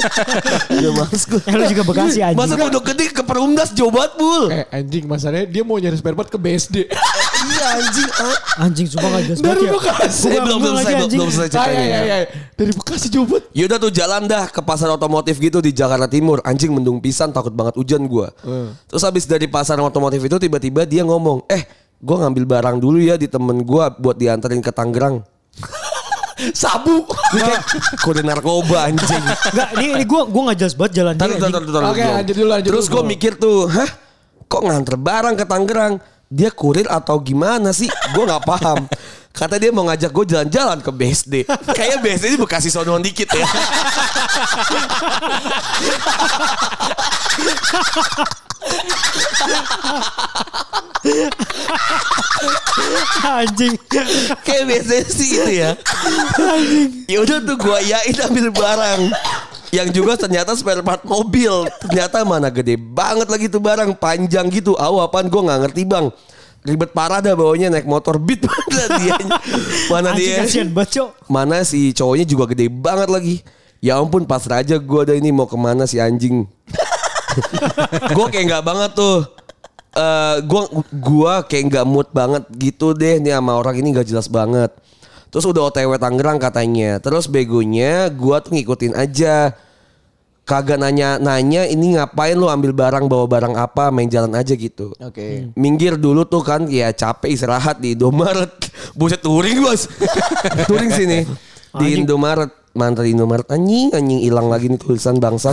udah males gue. Eh lu juga Bekasi anjing. Masa Pondok Gede ke Perumnas jauh banget bul. Eh anjing masalahnya dia mau nyari spare part ke BSD. iya anjing. ah. Anjing sumpah gak jelas Dari ya. Bekasi. Eh, belum belum selesai belum, selesai ceritanya. ya. Dari Bekasi jauh banget. Yaudah tuh jalan dah ke pasar otomotif gitu di Jakarta Timur. Anjing mendung pisan takut banget hujan gua. Terus habis dari pasar otomotif itu tiba-tiba dia ngomong, "Eh, gua ngambil barang dulu ya di temen gua buat dianterin ke Tangerang." Sabu. Kayak kode narkoba anjing. Enggak, ini ini gua gua gak jelas banget jalan Oke, lanjut dulu, lanjut Terus gue mikir tuh, hah? Kok nganter barang ke Tangerang? Dia kurir atau gimana sih? Gue nggak paham. Kata dia mau ngajak gue jalan-jalan ke BSD. Kayaknya BSD ini Bekasi sonoan dikit ya. Anjing. Kayak BSD sih itu ya. Ya udah tuh gue yain ambil barang. Yang juga ternyata spare part mobil. Ternyata mana gede banget lagi tuh barang. Panjang gitu. Aw apaan gue nggak ngerti bang. Ribet parah dah bawanya naik motor beat mana dia. Mana Anjing dia. Mana si cowoknya juga gede banget lagi. Ya ampun pas raja gue ada ini mau ke mana si anjing. gue kayak nggak banget tuh. Eh gua gua kayak nggak mood banget gitu deh nih sama orang ini nggak jelas banget. Terus udah OTW Tangerang katanya. Terus begonya gua tuh ngikutin aja. Kagak nanya-nanya ini ngapain lu ambil barang bawa barang apa main jalan aja gitu. Oke. Minggir dulu tuh kan ya capek istirahat di Indomaret. Buset touring bos. touring sini. Di. Indomaret. Mantan Indomaret anjing anjing hilang lagi nih tulisan bangsat.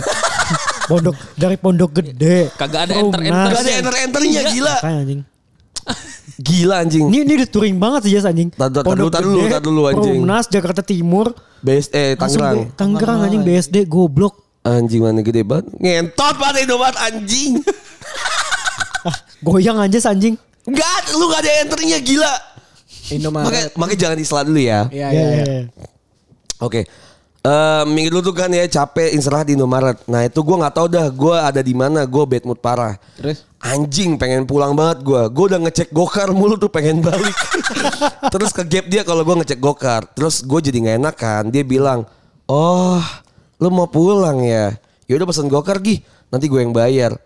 Pondok dari pondok gede. Kagak ada Oh, enter-enter. nah. Gak ada enter-enternya gila. Makanya anjing. Gila anjing. Ini ini udah touring banget sih Jas anjing. Tar- tar- tar dulu, tar dulu, anjing. Perumnas Jakarta Timur. BS eh Langsung Tangerang. anjing BSD goblok. Anjing mana gede banget. Ngentot banget Indomaret anjing. Goyang aja anjing. Enggak, lu gak ada enternya gila. Makanya, Indomaret. makanya jangan disela dulu ya. Iya, Iya, iya, iya, iya. Eh minggu dulu tuh kan ya capek istirahat di Indomaret. Nah itu gue nggak tahu dah gue ada di mana. Gue bad mood parah. Terus? Anjing pengen pulang banget gue. Gue udah ngecek gokar mulu tuh pengen balik. Terus ke gap dia kalau gue ngecek gokar. Terus gue jadi nggak enak kan. Dia bilang, oh lu mau pulang ya? Ya udah pesen gokar gih. Nanti gue yang bayar.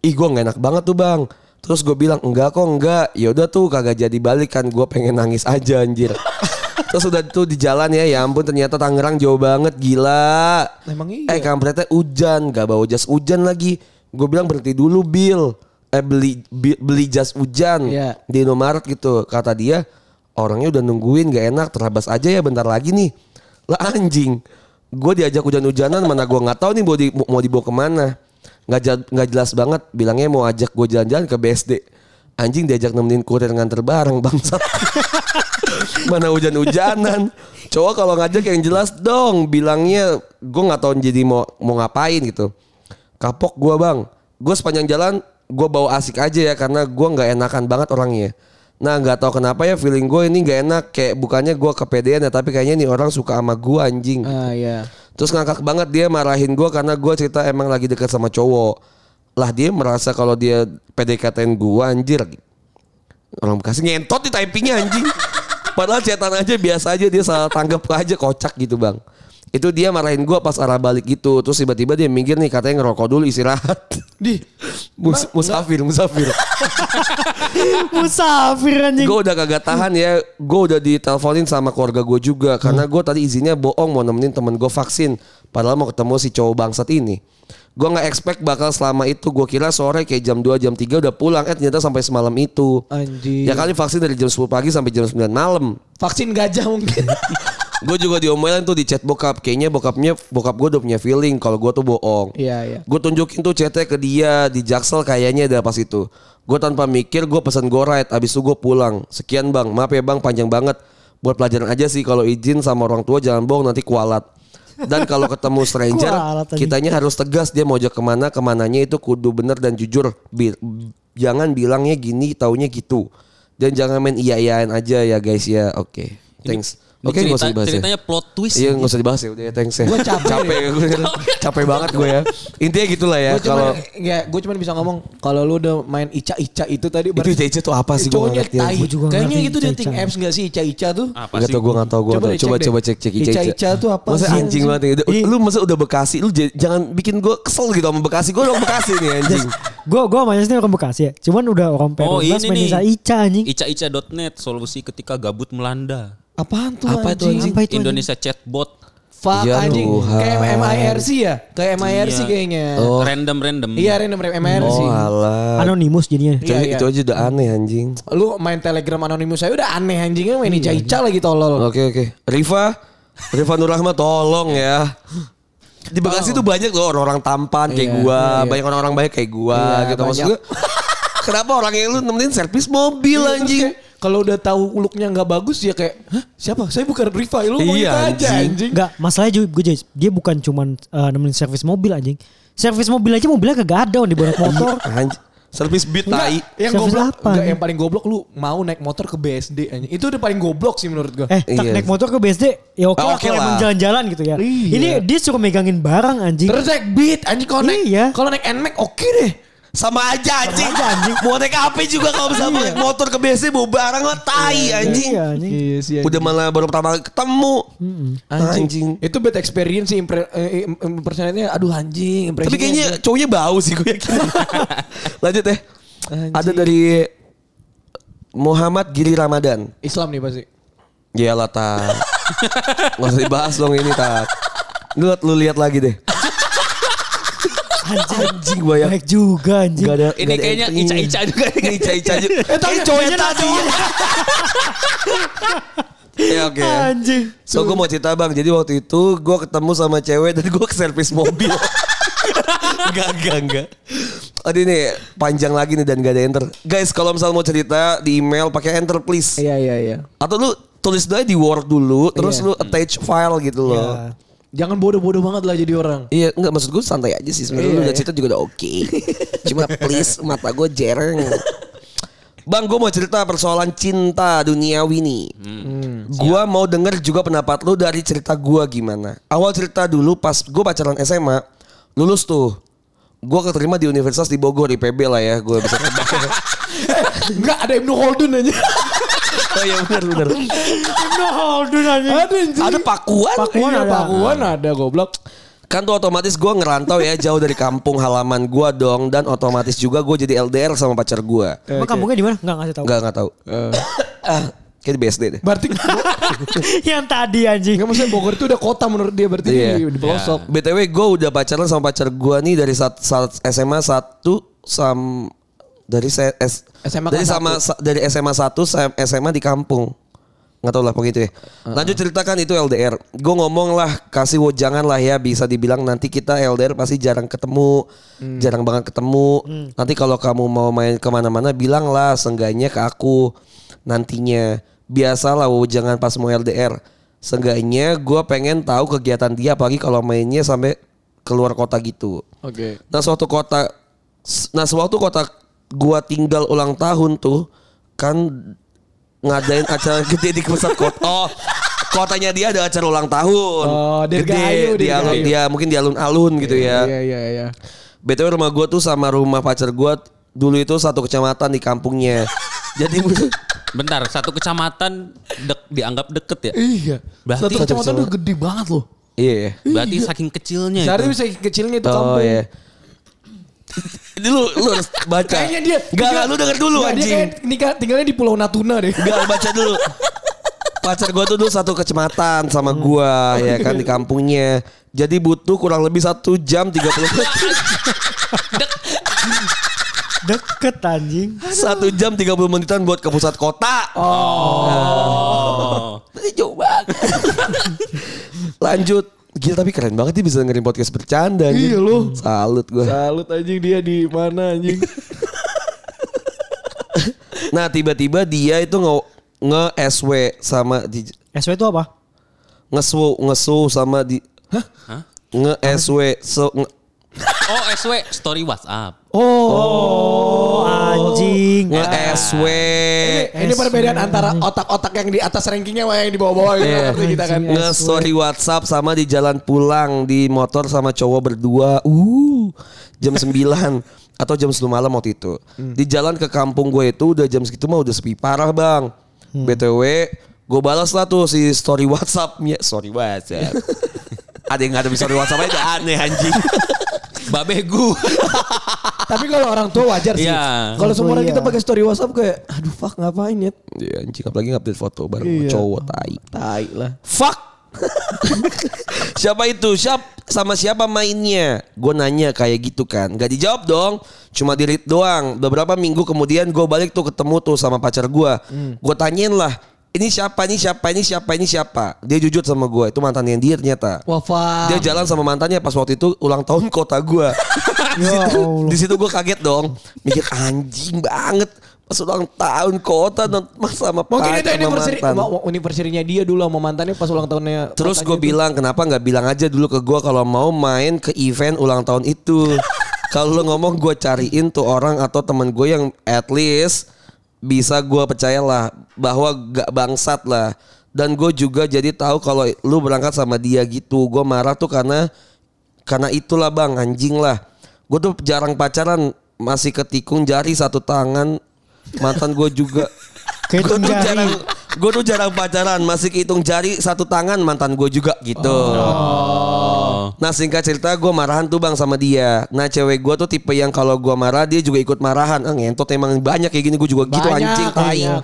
Ih gue nggak enak banget tuh bang. Terus gue bilang enggak kok enggak. Ya udah tuh kagak jadi balik kan. Gue pengen nangis aja anjir. Terus udah tuh di jalan ya, ya ampun ternyata Tangerang jauh banget gila. Emang iya. Eh kampretnya hujan, gak bawa jas hujan lagi. Gue bilang berhenti dulu Bill. Eh beli bi- beli jas hujan Iya. di Indomaret gitu. Kata dia orangnya udah nungguin gak enak terabas aja ya bentar lagi nih. Lah anjing. Gue diajak hujan-hujanan mana gue nggak tahu nih mau, di, mau dibawa ke mana. Nggak nggak jelas banget bilangnya mau ajak gue jalan-jalan ke BSD. Anjing diajak nemenin kurir nganter bareng bangsat. Mana hujan-hujanan. Cowok kalau ngajak yang jelas dong. Bilangnya gue nggak tahu jadi mau mau ngapain gitu. Kapok gua bang. Gue sepanjang jalan gue bawa asik aja ya karena gua nggak enakan banget orangnya. Nah nggak tahu kenapa ya feeling gue ini nggak enak kayak bukannya gue kepedean ya tapi kayaknya nih orang suka sama gua anjing. Ah iya. Terus ngakak banget dia marahin gue karena gue cerita emang lagi dekat sama cowok. Lah dia merasa kalau dia PDKT-in gue anjir. Orang Bekasi ngentot di typingnya anjing. Padahal chatan aja biasa aja dia salah tanggap aja kocak gitu bang. Itu dia marahin gue pas arah balik gitu. Terus tiba-tiba dia minggir nih katanya ngerokok dulu istirahat. Di Mus musafir, musafir. Musafir anjing. gue udah kagak tahan ya. Gue udah diteleponin sama keluarga gue juga. Karena gue tadi izinnya bohong mau nemenin temen gue vaksin. Padahal mau ketemu si cowok bangsat ini. Gue nggak expect bakal selama itu. Gue kira sore kayak jam 2, jam 3 udah pulang. Eh ternyata sampai semalam itu. Anjir. Ya kali vaksin dari jam 10 pagi sampai jam 9 malam. vaksin gajah mungkin. Gue juga diomelin tuh di chat bokap. Kayaknya bokapnya bokap gue udah punya feeling kalau gue tuh bohong. Iya iya. Gue tunjukin tuh chatnya ke dia di Jaksel kayaknya ada pas itu. Gue tanpa mikir gue pesan go ride. Abis itu gue pulang. Sekian bang. Maaf ya bang panjang banget. Buat pelajaran aja sih kalau izin sama orang tua jangan bohong nanti kualat. Dan kalau ketemu stranger kitanya harus tegas dia mau ajak ke mana ke mananya itu kudu bener dan jujur. Bi- jangan bilangnya gini taunya gitu. Dan jangan main iya-iyain aja ya guys ya. Oke. Thanks. Ini Oke nggak usah cerita- dibahas ya. ceritanya plot twist. Iya nggak usah dibahas ya udah ya thanks ya. Gua capek capek, gue capek banget gue ya. Intinya gitulah ya gue kalau ya gue cuma bisa ngomong kalau lu udah main ica-ica itu tadi itu Ica-Ica tuh apa sih gue ngerti. juga Kayaknya itu dating apps enggak sih ica-ica tuh? Apa Gak sih? tau gue gak tau gue Coba Coba, coba, cek coba cek cek Ica Ica-Ica tuh apa Masa sih, anjing banget ya. Lu masa udah Bekasi Lu jangan bikin gue kesel gitu sama Bekasi Gue orang Bekasi nih anjing Gue gue sama ini orang Bekasi ya. Cuman udah orang Oh Perumnas ini main nih. Ica Ica anjing. Ica-ica.net solusi ketika gabut melanda. Apaan tuh Apa tuh, anjing? anjing? Apa itu anjing? Indonesia chatbot. Fuck Ya anjing. Tuhan. Kayak MIRC ya? Kayak MIRC Iya. kayaknya. Oh. Random random. Iya random random MIRC. Oh alah Anonimus jadinya. Iya, Itu, iya. itu aja udah aneh anjing Lu main telegram anonimus saya udah aneh anjingnya main Iya, ica-ica lagi tolol. Oke oke Riva Riva Nurrahma tolong ya di Bekasi tuh banyak loh orang-orang tampan kayak Iya, gua, iya, iya. banyak orang-orang baik kayak gua Iya, gitu maksud banyak. gue. Kenapa orang yang lu nemenin servis mobil Terus anjing? Kalau udah tahu looknya nggak bagus ya kayak, Hah, siapa? Saya bukan Riva, lu mau Iya, aja anjing. anjing. Enggak, masalahnya juga gue dia bukan cuman eh, nemenin servis mobil anjing. Servis mobil aja mobilnya kagak ada di bonek motor. Anjing. Servis beat tai. yang Servis goblok, apa, enggak, yang paling goblok lu mau naik motor ke BSD anjing. Itu udah paling goblok sih menurut gua. Eh, tak Iya. naik motor ke BSD, ya oke Ah, lah oke kalau lah. jalan-jalan gitu ya. Iya. Ini dia suruh megangin barang anjing. Terus naik beat anjing kalau naik Iya. kalau naik NMAX oke deh. Sama aja anjing. aja, anjing. Mau naik apa juga kalau misalnya naik motor ke BSD bawa barang mah tai anjing. Iya anjing. Iya sih. Udah malah baru pertama kali ketemu. Anjing. Itu bad experience sih impre, eh, aduh anjing. Tapi kayaknya cowoknya bau sih gue yakin. Lanjut ya. Anjing. Ada dari Muhammad Giri Ramadan. Islam nih pasti. Iyalah tak. Gak usah dibahas dong ini tak. Lu, lu lihat lagi deh. Anjing. Anjing gue ya. Baik juga anjing. Gak ada, Ini gak ada kayaknya ica-ica juga. Ini ica-ica juga. Eh, tapi cowoknya tadi. Ya oke. Anjing. So gue mau cerita bang. Jadi waktu itu gue ketemu sama cewek dan gue ke servis mobil. Enggak, enggak, enggak. Aduh ini panjang lagi nih dan gak ada enter. Guys kalau misalnya mau cerita di email pakai enter please. Iya iya iya. Atau lu tulis dulu di Word dulu, terus Iya. lu attach file gitu loh. Ya. Jangan bodoh-bodoh banget lah jadi orang. Iya, enggak maksud gue santai aja sih sebenarnya. Iya, lu udah iya. cerita juga udah oke. Cuma please mata gue jereng. Bang, gue mau cerita persoalan cinta duniawi nih. Gua mau denger juga pendapat lu dari cerita gua gimana. Awal cerita dulu pas gue pacaran SMA, lulus tuh. Gue keterima di universitas di Bogor, IPB lah ya. Gue bisa tebak. Enggak ada Ibnu Khaldun aja. Oh iya benar benar. No, Holdun anjing. ada. Ada Pakuan. Pakuan iya, ada. Pakuan ada goblok. Kan tuh otomatis gue ngerantau ya jauh dari kampung halaman gue dong dan otomatis juga gue jadi LDR sama pacar gue. Emang kampungnya di mana? Enggak ngasih tahu. Enggak enggak tahu. ah, kayak di BSD deh. Berarti Yang tadi anjing. Enggak maksudnya Bogor itu udah kota menurut dia berarti Iya. di, di pelosok. BTW gue udah pacaran sama pacar gue nih dari saat, saat SMA 1 sam dari saya S- SMA dari sama sa- dari SMA 1 sam- SMA di kampung. nggak tahu lah pokoknya itu ya. Lanjut ceritakan itu LDR. Gue ngomong lah kasih jangan lah ya bisa dibilang nanti kita LDR pasti jarang ketemu, jarang banget ketemu. Nanti kalau kamu mau main ke mana-mana bilang lah seenggaknya ke aku nantinya. Biasalah jangan pas mau LDR. Seenggaknya gue pengen tahu kegiatan dia apalagi kalau mainnya sampai keluar kota gitu. Oke. Nah suatu kota, nah suatu kota gua tinggal ulang tahun tuh kan ngadain acara gede di pusat kota. Oh, kotanya dia ada acara ulang tahun. Oh, gede Dirgahayu, di alun, Dirgahayu. dia mungkin di alun-alun gitu ya. Iya iya iya. BTW rumah gua tuh sama rumah pacar gua dulu itu satu kecamatan di kampungnya. Jadi Bentar, satu kecamatan dek, dianggap deket ya? Iya. Berarti- Satu kecamatan udah gede banget loh. iya. Berarti saking kecilnya Seharusnya itu. bisa kecilnya itu Oh kampung. iya. Ini lu harus baca. Kayaknya dia Enggak, enggak, lu denger dulu Dia anjing. kayak nikah tinggalnya di Pulau Natuna deh. Enggak baca dulu. Pacar gue tuh dulu satu kecamatan sama gua ya kan di kampungnya. Jadi butuh kurang lebih satu jam 30 menit. Deket anjing. Satu jam 30 menitan buat ke pusat kota. Oh. Ini jauh banget. Lanjut. Gila tapi keren banget dia bisa dengerin podcast bercanda. anjing. Iya, lu. Salut gue. Salut anjing dia di mana anjing. Nah tiba-tiba dia itu nge, nge SW sama di SW itu apa? ngesu ngesu sama di Hah? nge SW so nge, Oh, SW story WhatsApp. Oh, anjing. nge SW. Ini perbedaan antara otak-otak yang di atas rankingnya sama yang di bawah-bawah gitu Iya. ngerti kita kan. nge story WhatsApp sama di jalan pulang di motor sama cowok berdua. Uh, jam 9 atau jam 10 malam waktu itu. Di jalan ke kampung gue itu udah jam segitu mah udah sepi parah, Bang. BTW, gue balas lah tuh si story WhatsAppnya. Story WhatsApp. Ada yang nggak ada di story WhatsApp aja aneh anjing. Babe gue. Tapi kalau orang tua wajar sih. Iya. Kalau semua orang iya. kita pakai story WhatsApp kayak aduh fuck ngapain ya? Iya anjing apalagi ngupdate foto bareng Iya. cowok tai. Tai lah. Fuck. siapa itu? Siap sama siapa mainnya? Gue nanya kayak gitu kan. Gak dijawab dong. Cuma di read doang. Beberapa minggu kemudian gue balik tuh ketemu tuh sama pacar gue. Gue tanyain lah. Ini siapa? Ini siapa? Ini siapa? Ini siapa? Dia jujur sama gue. Itu mantannya dia ternyata. Wafat. Dia jalan sama mantannya pas waktu itu ulang tahun kota gue. di Ya situ, Allah. di situ gue kaget dong. Mikir anjing banget. Pas ulang tahun kota dan sama Mungkin itu anniversary, anniversary-nya dia dulu sama mantannya pas ulang tahunnya. Terus gue bilang kenapa nggak bilang aja dulu ke gue kalau mau main ke event ulang tahun itu. kalau lu ngomong gue cariin tuh orang atau temen gue yang at least bisa gue percayalah bahwa gak bangsat lah. Dan gue juga jadi tahu kalau lu berangkat sama dia gitu. Gue marah tuh karena karena itulah bang anjing lah. Gue tuh jarang pacaran masih ketikung jari satu tangan mantan gue juga. gue tuh jari. jarang gue tuh jarang pacaran masih kehitung jari satu tangan mantan gue juga gitu. Oh. Nah singkat cerita gue marahan tuh bang sama dia. Nah cewek gue tuh tipe yang kalau gue marah dia juga ikut marahan. Ah ngentot emang banyak kayak gini gue juga gitu Banyak, anjing tai. banyak.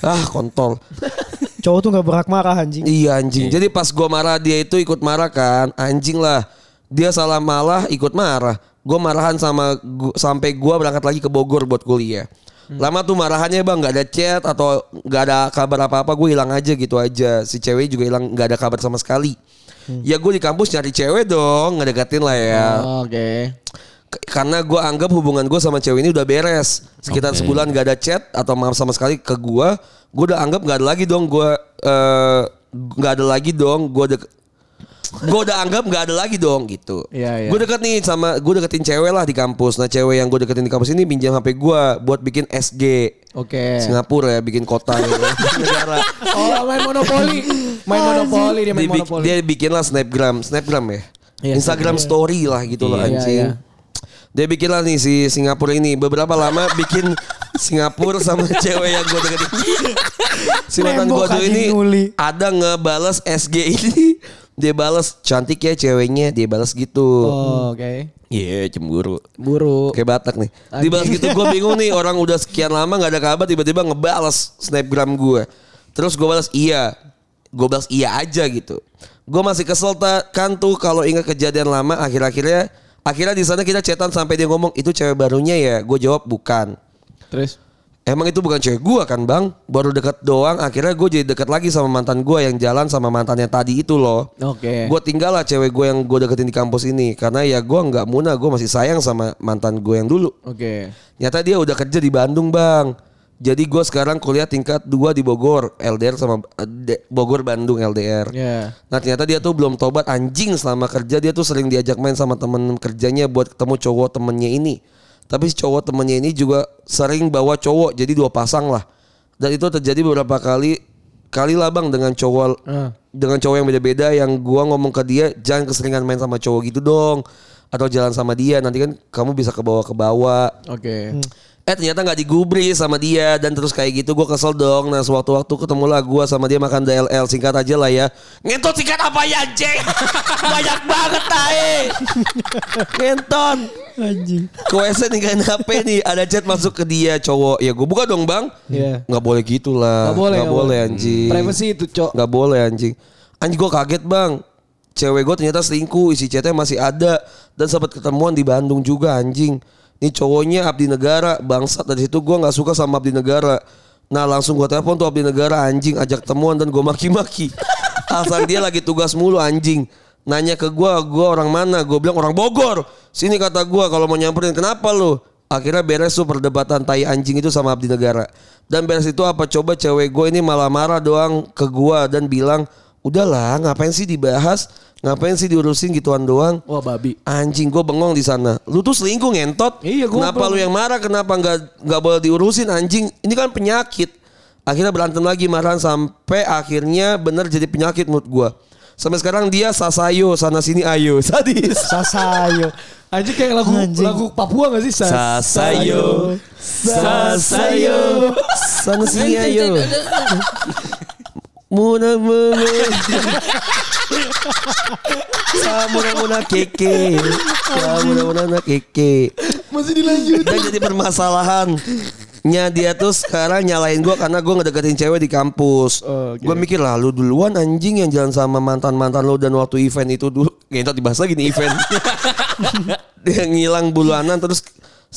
Ah kontol. Cowok tuh gak berhak marah anjing. Iya anjing. Jadi pas gue marah dia itu ikut marah kan. Anjing lah. Dia salah malah ikut marah. Gue marahan sama gu- sampai gue berangkat lagi ke Bogor buat kuliah. Lama tuh marahannya bang nggak ada chat atau nggak ada kabar apa apa gue hilang aja gitu aja. Si cewek juga hilang nggak ada kabar sama sekali. Ya gue di kampus nyari cewek dong ngedekatin lah ya. Oh, Oke. K- karena gue anggap hubungan gue sama cewek ini udah beres sekitar Oke. sebulan gak ada chat atau maaf sama sekali ke gue gue udah anggap gak ada lagi dong gue eh nggak ada lagi dong gue gue udah anggap gak ada lagi dong gitu. Iya, iya. gue deket nih sama gue deketin cewek lah di kampus. Nah cewek yang gue deketin di kampus ini pinjam hp gue buat bikin SG Oke. Singapura ya bikin kota gitu. Negara. Oh main monopoli. Main monopoli dia main dia, monopoli. dia bikin lah snapgram. Snapgram ya? Iya, Instagram story lah gitu loh Iya, anjing. iya. dia bikin lah nih si Singapura ini. Beberapa lama bikin Singapura sama cewek yang gue deketin. Si mantan gue tuh ini nguli. ada ngebales SG ini dia balas cantik ya ceweknya dia balas gitu Oh, Oke. iya cemburu Buru. Kayak Batak nih. Dibalas gitu gue bingung nih orang udah sekian lama nggak ada kabar tiba-tiba ngebalas snapgram gue. Terus gue balas iya. Gue balas iya aja gitu. Gue masih kesel ta- kan tuh kalau ingat kejadian lama akhir-akhirnya akhirnya di sana kita chatan sampai dia ngomong itu cewek barunya ya. Gue jawab bukan. Terus. Emang itu bukan cewek gua kan bang? Baru deket doang Akhirnya gue jadi deket lagi sama mantan gua Yang jalan sama mantannya tadi itu loh. Oke. Gue tinggal lah cewek gue yang gue deketin di kampus ini Karena ya gue nggak muna Gue masih sayang sama mantan gue yang dulu. Oke. Nyata dia udah kerja di Bandung bang. Jadi gue sekarang kuliah tingkat 2 di Bogor LDR sama eh, Bogor Bandung LDR Ya. Nah ternyata dia tuh belum tobat. Anjing selama kerja Dia tuh sering diajak main sama temen kerjanya Buat ketemu cowok temennya ini Tapi si cowok temennya ini juga sering bawa cowok Jadi dua pasang lah Dan itu terjadi beberapa kali Kali lah bang dengan cowok Ah. Dengan cowok yang beda-beda Yang gua ngomong ke dia Jangan keseringan main sama cowok gitu dong Atau jalan sama dia Nanti kan kamu bisa ke bawah ke bawah Oke. Eh ternyata nggak digubris sama dia dan terus kayak gitu gue kesel dong. Nah sewaktu-waktu ketemu lah gue sama dia makan DLL singkat aja lah ya. Ngentot singkat apa ya anjing? Banyak banget tae. Ngenton. Anjing. Ke WC ninggalin HP nih ada chat masuk ke dia cowok. Ya gue buka dong bang. Iya. Nggak boleh gitu lah. Nggak boleh, Nggak nggak boleh boleh. anjing. Privacy itu, Cok. Nggak boleh anjing. Anjing gue kaget bang. Cewek gue ternyata selingkuh. Isi chatnya masih ada. Dan sempat ketemuan di Bandung juga anjing. Ini cowoknya Abdi Negara. Bangsat dari situ gue nggak suka sama Abdi Negara. Nah langsung gue telepon tuh Abdi Negara anjing ajak temuan dan gue maki-maki. Asal dia lagi tugas mulu anjing. Nanya ke gue, gue orang mana? Gue bilang orang Bogor. Sini kata gue kalau mau nyamperin kenapa lu? Akhirnya beres tuh perdebatan tai anjing itu sama Abdi Negara. Dan beres itu apa coba cewek gue ini malah marah doang ke gue dan bilang, udahlah ngapain sih dibahas? Ngapain sih diurusin gituan doang? Wah babi. Anjing gue bengong di sana. Lu tuh selingkuh ngentot. Iya, gua Kenapa bengong. lu yang marah? Kenapa nggak nggak boleh diurusin anjing? Ini kan penyakit. Akhirnya berantem lagi marahan sampai akhirnya bener jadi penyakit menurut gua. Sampai sekarang dia sasayo sana sini ayo sadis. Sasayo. Anjing kayak lagu Anjing. lagu Papua gak sih? Sas- Sasayo, sasayo, sana sini ayo. Muna muna, samuna muna keke, samuna muna keke. Masih dilanjut. Dan jadi permasalahannya dia tuh sekarang nyalain gue karena gue ngedeketin cewek di kampus. Oh, oke. Gue mikir lah lu duluan anjing yang jalan sama mantan-mantan lu dan waktu event itu dulu. Ngentot dibahas lagi nih event. dia ngilang bulanan terus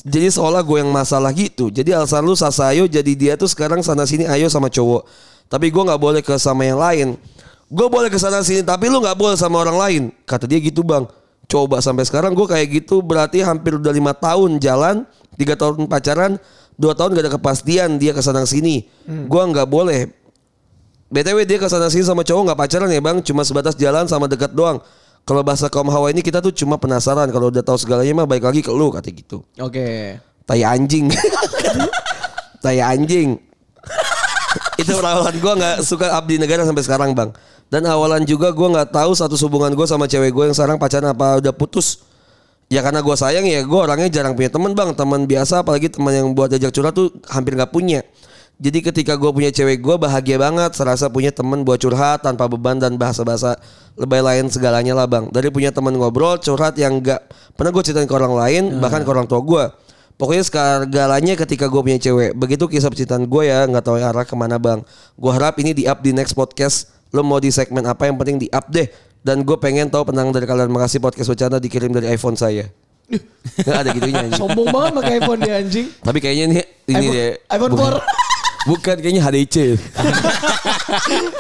jadi seolah gue yang masalah gitu. Jadi alasan lu sasayo jadi dia tuh sekarang sana sini ayo sama cowok. Tapi gue nggak boleh ke sama yang lain. Gue boleh ke sana sini tapi lu nggak boleh sama orang lain. Kata dia gitu bang. Coba sampai sekarang gue kayak gitu berarti hampir udah lima tahun jalan, tiga tahun pacaran, dua tahun gak ada kepastian dia ke sana sini. Gue nggak boleh. BTW dia ke sana sini sama cowok nggak pacaran ya bang, cuma sebatas jalan sama dekat doang. Kalau bahasa kaum hawa ini kita tuh cuma penasaran. Kalau udah tahu segalanya mah baik lagi ke lu kata gitu. Oke. Tai anjing. tai anjing. Itu awalan gue nggak suka abdi negara sampai sekarang bang. Dan awalan juga gue nggak tahu satu hubungan gue sama cewek gue yang sekarang pacaran apa udah putus. Ya karena gue sayang ya gue orangnya jarang punya teman bang. Teman biasa apalagi teman yang buat ajak curhat tuh hampir nggak punya. Jadi ketika gue punya cewek gue bahagia banget. Serasa punya teman buat curhat tanpa beban dan bahasa-bahasa lebay lain segalanya lah bang. Dari punya teman ngobrol curhat yang nggak pernah gue ceritain ke orang lain bahkan ke orang tua gue. Pokoknya segalanya ketika gue punya cewek. Begitu kisah percintaan gue ya, nggak tahu arah ke mana bang. Gue harap ini di up di next podcast. Lo mau di segmen apa yang penting di up deh. Dan gue pengen tahu penang dari kalian. Makasih podcast bercanda dikirim dari iPhone saya. Nggak ada gitunya anjing. Sombong banget pakai iPhone dia anjing. Tapi kayaknya nih ini iPhone, deh. iPhone bukan, 4. Bukan kayaknya HDC.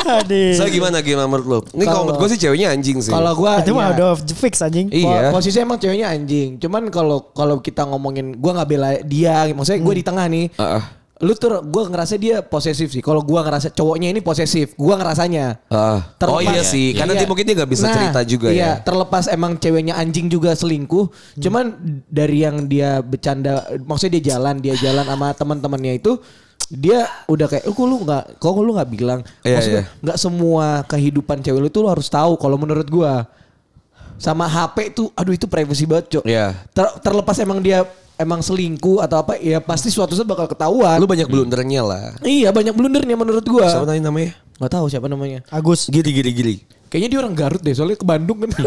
Aduh. Saya gimana gimana menurut lo? Ini kalau menurut gue sih ceweknya anjing sih. Kalau gua Itu mah iya. udah fix anjing. Iya. Po- Posisi emang ceweknya anjing. Cuman kalau kalau kita ngomongin gua nggak bela dia, maksudnya gua di tengah nih. Ah, ah. Lu tuh gua ngerasa dia posesif sih. Kalau gua ngerasa cowoknya ini posesif, gua ngerasanya. Ah. Oh iya sih, karena dia mungkin dia nggak bisa Nah, cerita juga iya, ya. terlepas emang ceweknya anjing juga selingkuh, cuman dari yang dia bercanda, maksudnya dia jalan, dia jalan sama teman-temannya itu dia udah kayak, oh kok lu nggak, kok lu nggak bilang, Iya, maksudnya iya. nggak semua kehidupan cewek lu itu lu harus tahu. Kalau menurut gua, sama HP itu, aduh itu privacy banget cok. Iya. Ter- terlepas emang dia emang selingkuh atau apa, ya pasti suatu saat bakal ketahuan. Lu banyak blundernya lah. Iya banyak blundernya menurut gua. Siapa namanya? Nggak tahu siapa namanya. Agus. Gili gili gili. Kayaknya dia orang Garut deh, soalnya ke Bandung kan.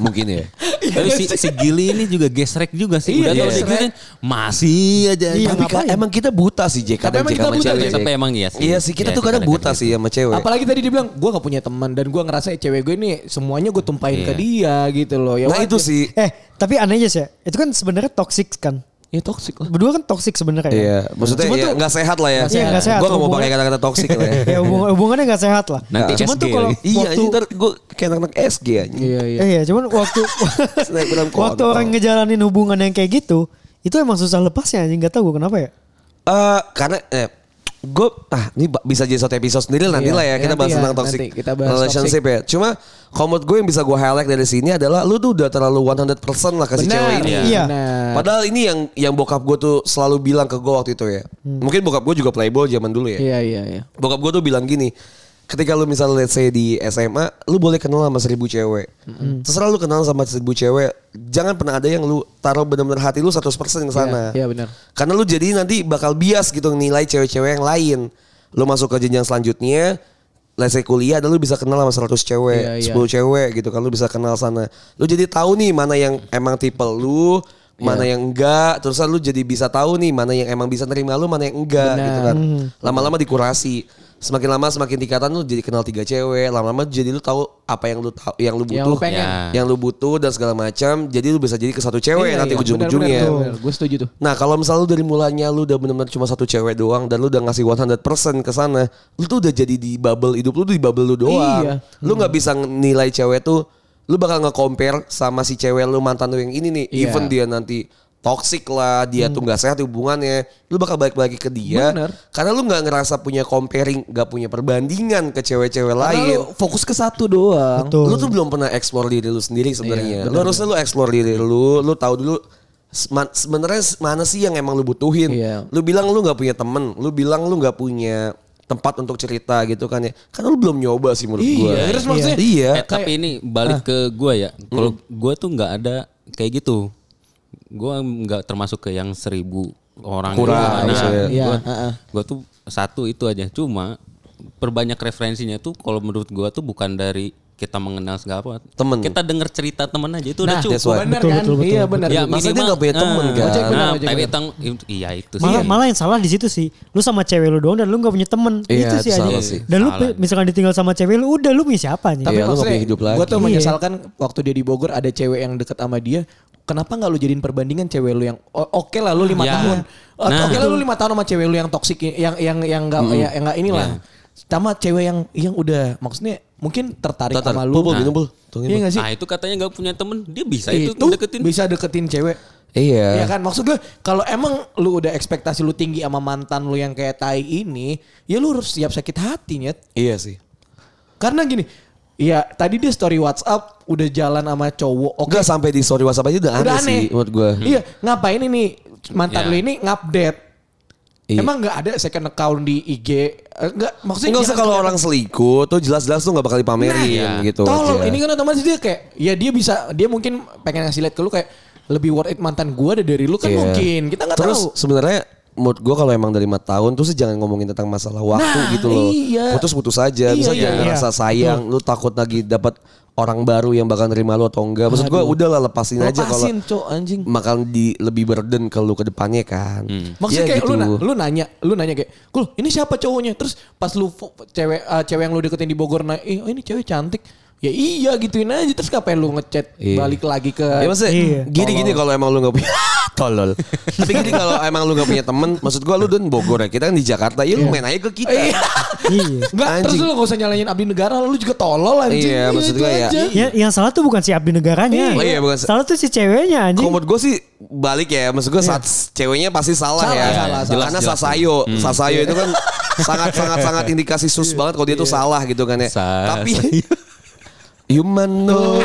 Mungkin ya. Tapi si, si Gili ini juga gesrek juga sih. Iya, Udah gesrek. digituin, masih aja. Iya, Tapi kan emang kita buta sih Jack. Tapi emang kita sama buta, cewek. Tapi emang iya sih. Iya sih kita Iya, tuh kadang buta gitu. sih sama cewek. Apalagi tadi dia bilang gue gak punya teman dan gue ngerasa cewek gue ini semuanya gue tumpahin Iya. ke dia gitu loh. Ya Nah wajar. itu sih. Eh, tapi aneh aja sih. ya. Itu kan sebenarnya toxic kan. Ya toxic lah. Berdua kan toxic sebenarnya. Iya, maksudnya Cuman ya tuh- nggak sehat lah ya. Iya, nggak sehat Gue nggak mau pakai kata-kata toksik lah ya. Ya hubung- hubungannya gak sehat lah. Nanti cuman SG tuh kalau lagi. Iya, waktu ntar gue kayak anak-anak SG aja. Iya iya. Eh, iya, cuman waktu waktu orang ngejalanin hubungan yang kayak gitu, itu emang susah lepasnya anjing gak tahu gue kenapa ya. Eh, karena eh, gue ah ini bisa jadi satu episode sendiri nanti Iya, lah ya kita nanti bahas ya, tentang toxic nanti kita bahas relationship ya. Cuma kalau menurut gue yang bisa gue highlight dari sini adalah lu tuh udah terlalu 100% lah kasih Benar. cewek ini. Iya. Benar. Padahal ini yang yang bokap gue tuh selalu bilang ke gue waktu itu ya. Mungkin bokap gue juga playboy zaman dulu ya. Iya iya iya. Bokap gue tuh bilang gini, ketika lu misalnya let's say di SMA, lu boleh kenal sama seribu cewek. Terserah lu kenal sama seribu cewek, jangan pernah ada yang lu taruh benar-benar hati lu 100% ke sana. Iya, iya, benar. Karena lu jadi nanti bakal bias gitu nilai cewek-cewek yang lain. Lu masuk ke jenjang selanjutnya, let's say kuliah dan lu bisa kenal sama 100 cewek, Iya, iya. 10 cewek gitu kan lu bisa kenal sana. Lu jadi tahu nih mana yang emang tipe lu, mana Iya. yang enggak, terus lu jadi bisa tahu nih mana yang emang bisa nerima lu, mana yang enggak Benar. gitu kan. Lama-lama dikurasi. Semakin lama semakin tingkatan lu jadi kenal tiga cewek, lama-lama jadi lu tahu apa yang lu tahu yang lu Yang butuh, lu pengen. Ya. yang lu butuh dan segala macam. Jadi lu bisa jadi ke satu cewek Iya, nanti iya, ujung-ujungnya. Gue setuju tuh. Nah kalau misalnya lu dari mulanya lu udah benar-benar cuma satu cewek doang dan lu udah ngasih 100% ke sana, lu tuh udah jadi di bubble hidup lu tuh di bubble lu doang. Iya. Lu nggak bisa nilai cewek tuh, lu bakal nge-compare sama si cewek lu mantan lu yang ini nih. Iya. Even dia nanti toxic lah, dia tuh nggak sehat hubungannya, lu bakal balik lagi ke dia. Bener. Karena lu nggak ngerasa punya comparing, nggak punya perbandingan ke cewek-cewek lain. lu fokus ke satu doang. Betul. Lu tuh belum pernah explore diri lu sendiri sebenarnya. Iya, lu harusnya lu explore diri lu, lu tahu dulu sebenarnya mana sih yang emang lu butuhin. Iya. Lu bilang lu nggak punya temen, lu bilang lu nggak punya tempat untuk cerita gitu kan ya. Karena lu belum nyoba sih menurut Iya, gua. terus maksudnya- iya. Eh, tapi ini balik ke gua ya. Kalau gua tuh nggak ada kayak gitu. Gua nggak termasuk ke yang seribu orang Kurang, gitu. Nah, maksudnya. Iya, gua, gua tuh satu itu aja. Cuma perbanyak referensinya tuh kalau menurut gua tuh bukan dari kita mengenal segala apa. Temen. Kita denger cerita temen aja itu Nah, udah cukup. that's why. bener Betul, kan? betul, betul. Iya benar. Ya Masa dia minimal nggak punya temen, ah, kan? Ojek bener, Nah, ojek tang, iya itu sih. Malah, malah yang salah di situ sih. Lu sama cewek lu doang dan lu gak punya temen. Iya, itu sih itu salah aja. sih. Dan lu Salah. misalkan ditinggal sama cewek lu udah lu punya siapa nih? Tapi Iya, lu maksudnya punya hidup lagi. gue tuh Iya. menyesalkan waktu dia di Bogor ada cewek yang deket sama dia. Kenapa nggak lu jadiin perbandingan cewek lu yang oke lah lu lima Ya. tahun, Nah. oke lah lu lima tahun sama cewek lu yang toksik yang yang yang nggak ya, yang nggak inilah. Sama cewek yang yang udah maksudnya mungkin tertarik Tar, tar. sama lu. minum, bul. Tungguin, Iya nggak sih? Nah itu katanya nggak punya temen, dia bisa itu, itu deketin. bisa deketin cewek. Iya. Iya kan maksud gue kalau emang lu udah ekspektasi lu tinggi sama mantan lu yang kayak tai ini, ya lu harus siap sakit hati nyet. Iya sih. Karena gini, ya tadi dia story WhatsApp udah jalan sama cowok. Oke, Enggak sampai di story WhatsApp aja udah, udah aneh, aneh. sih menurut gua. Iya, ngapain ini mantan Ya. lu ini ngupdate? Iya. Emang nggak ada second account di IG? Eh, Enggak, maksudnya Enggak usah kalau orang selingkuh tuh jelas-jelas tuh nggak bakal dipamerin Nah, gitu. Tolol, aja. ini kan otomatis dia kayak ya dia bisa dia mungkin pengen ngasih lihat ke lu kayak lebih worth it mantan gua deh dari lu kan Iya. mungkin. Kita nggak Terus tahu. sebenarnya menurut gue kalau emang dari 4 tahun tuh sih jangan ngomongin tentang masalah waktu Nah, gitu loh. iya. Putus-putus aja. Iya, Bisa iya, jangan iya. ngerasa sayang. Lu takut lagi dapat orang baru yang bakal nerima lu atau enggak. Maksud gue Aduh. udahlah lepasin, aja kalau Lepasin, Cok, anjing. makan di lebih burden ke lu ke depannya kan. Maksudnya Ya kayak gitu. lu, na- lu nanya, lu nanya kayak, "Kul, ini siapa cowoknya?" Terus pas lu cewek uh, cewek yang lu deketin di Bogor nah, "Eh, oh ini cewek cantik." Ya iya gituin aja terus ngapain lu ngechat Iya. balik lagi ke Ya maksudnya Iya. gini-gini kalau emang lu gak punya tolol. Tapi gini kalau emang lu gak punya temen, maksud gua lu dan Bogor ya. Kita kan di Jakarta, ya lu main aja ke kita. Iya. Iya. Enggak, terus Anjing. lu gak usah nyalain abdi negara, lu juga tolol anjing. Iya, maksud itu gua ya. Ya, yang salah tuh bukan si abdi negaranya. Iya, bukan si- Salah tuh si ceweknya anjing. Kalau menurut gue sih balik ya, maksud gue saat ceweknya pasti salah, Salah, ya. salah, salah. Karena. Sasayo, Sasayo itu kan sangat sangat sangat indikasi sus banget kalau dia tuh salah gitu kan ya. Tapi Human no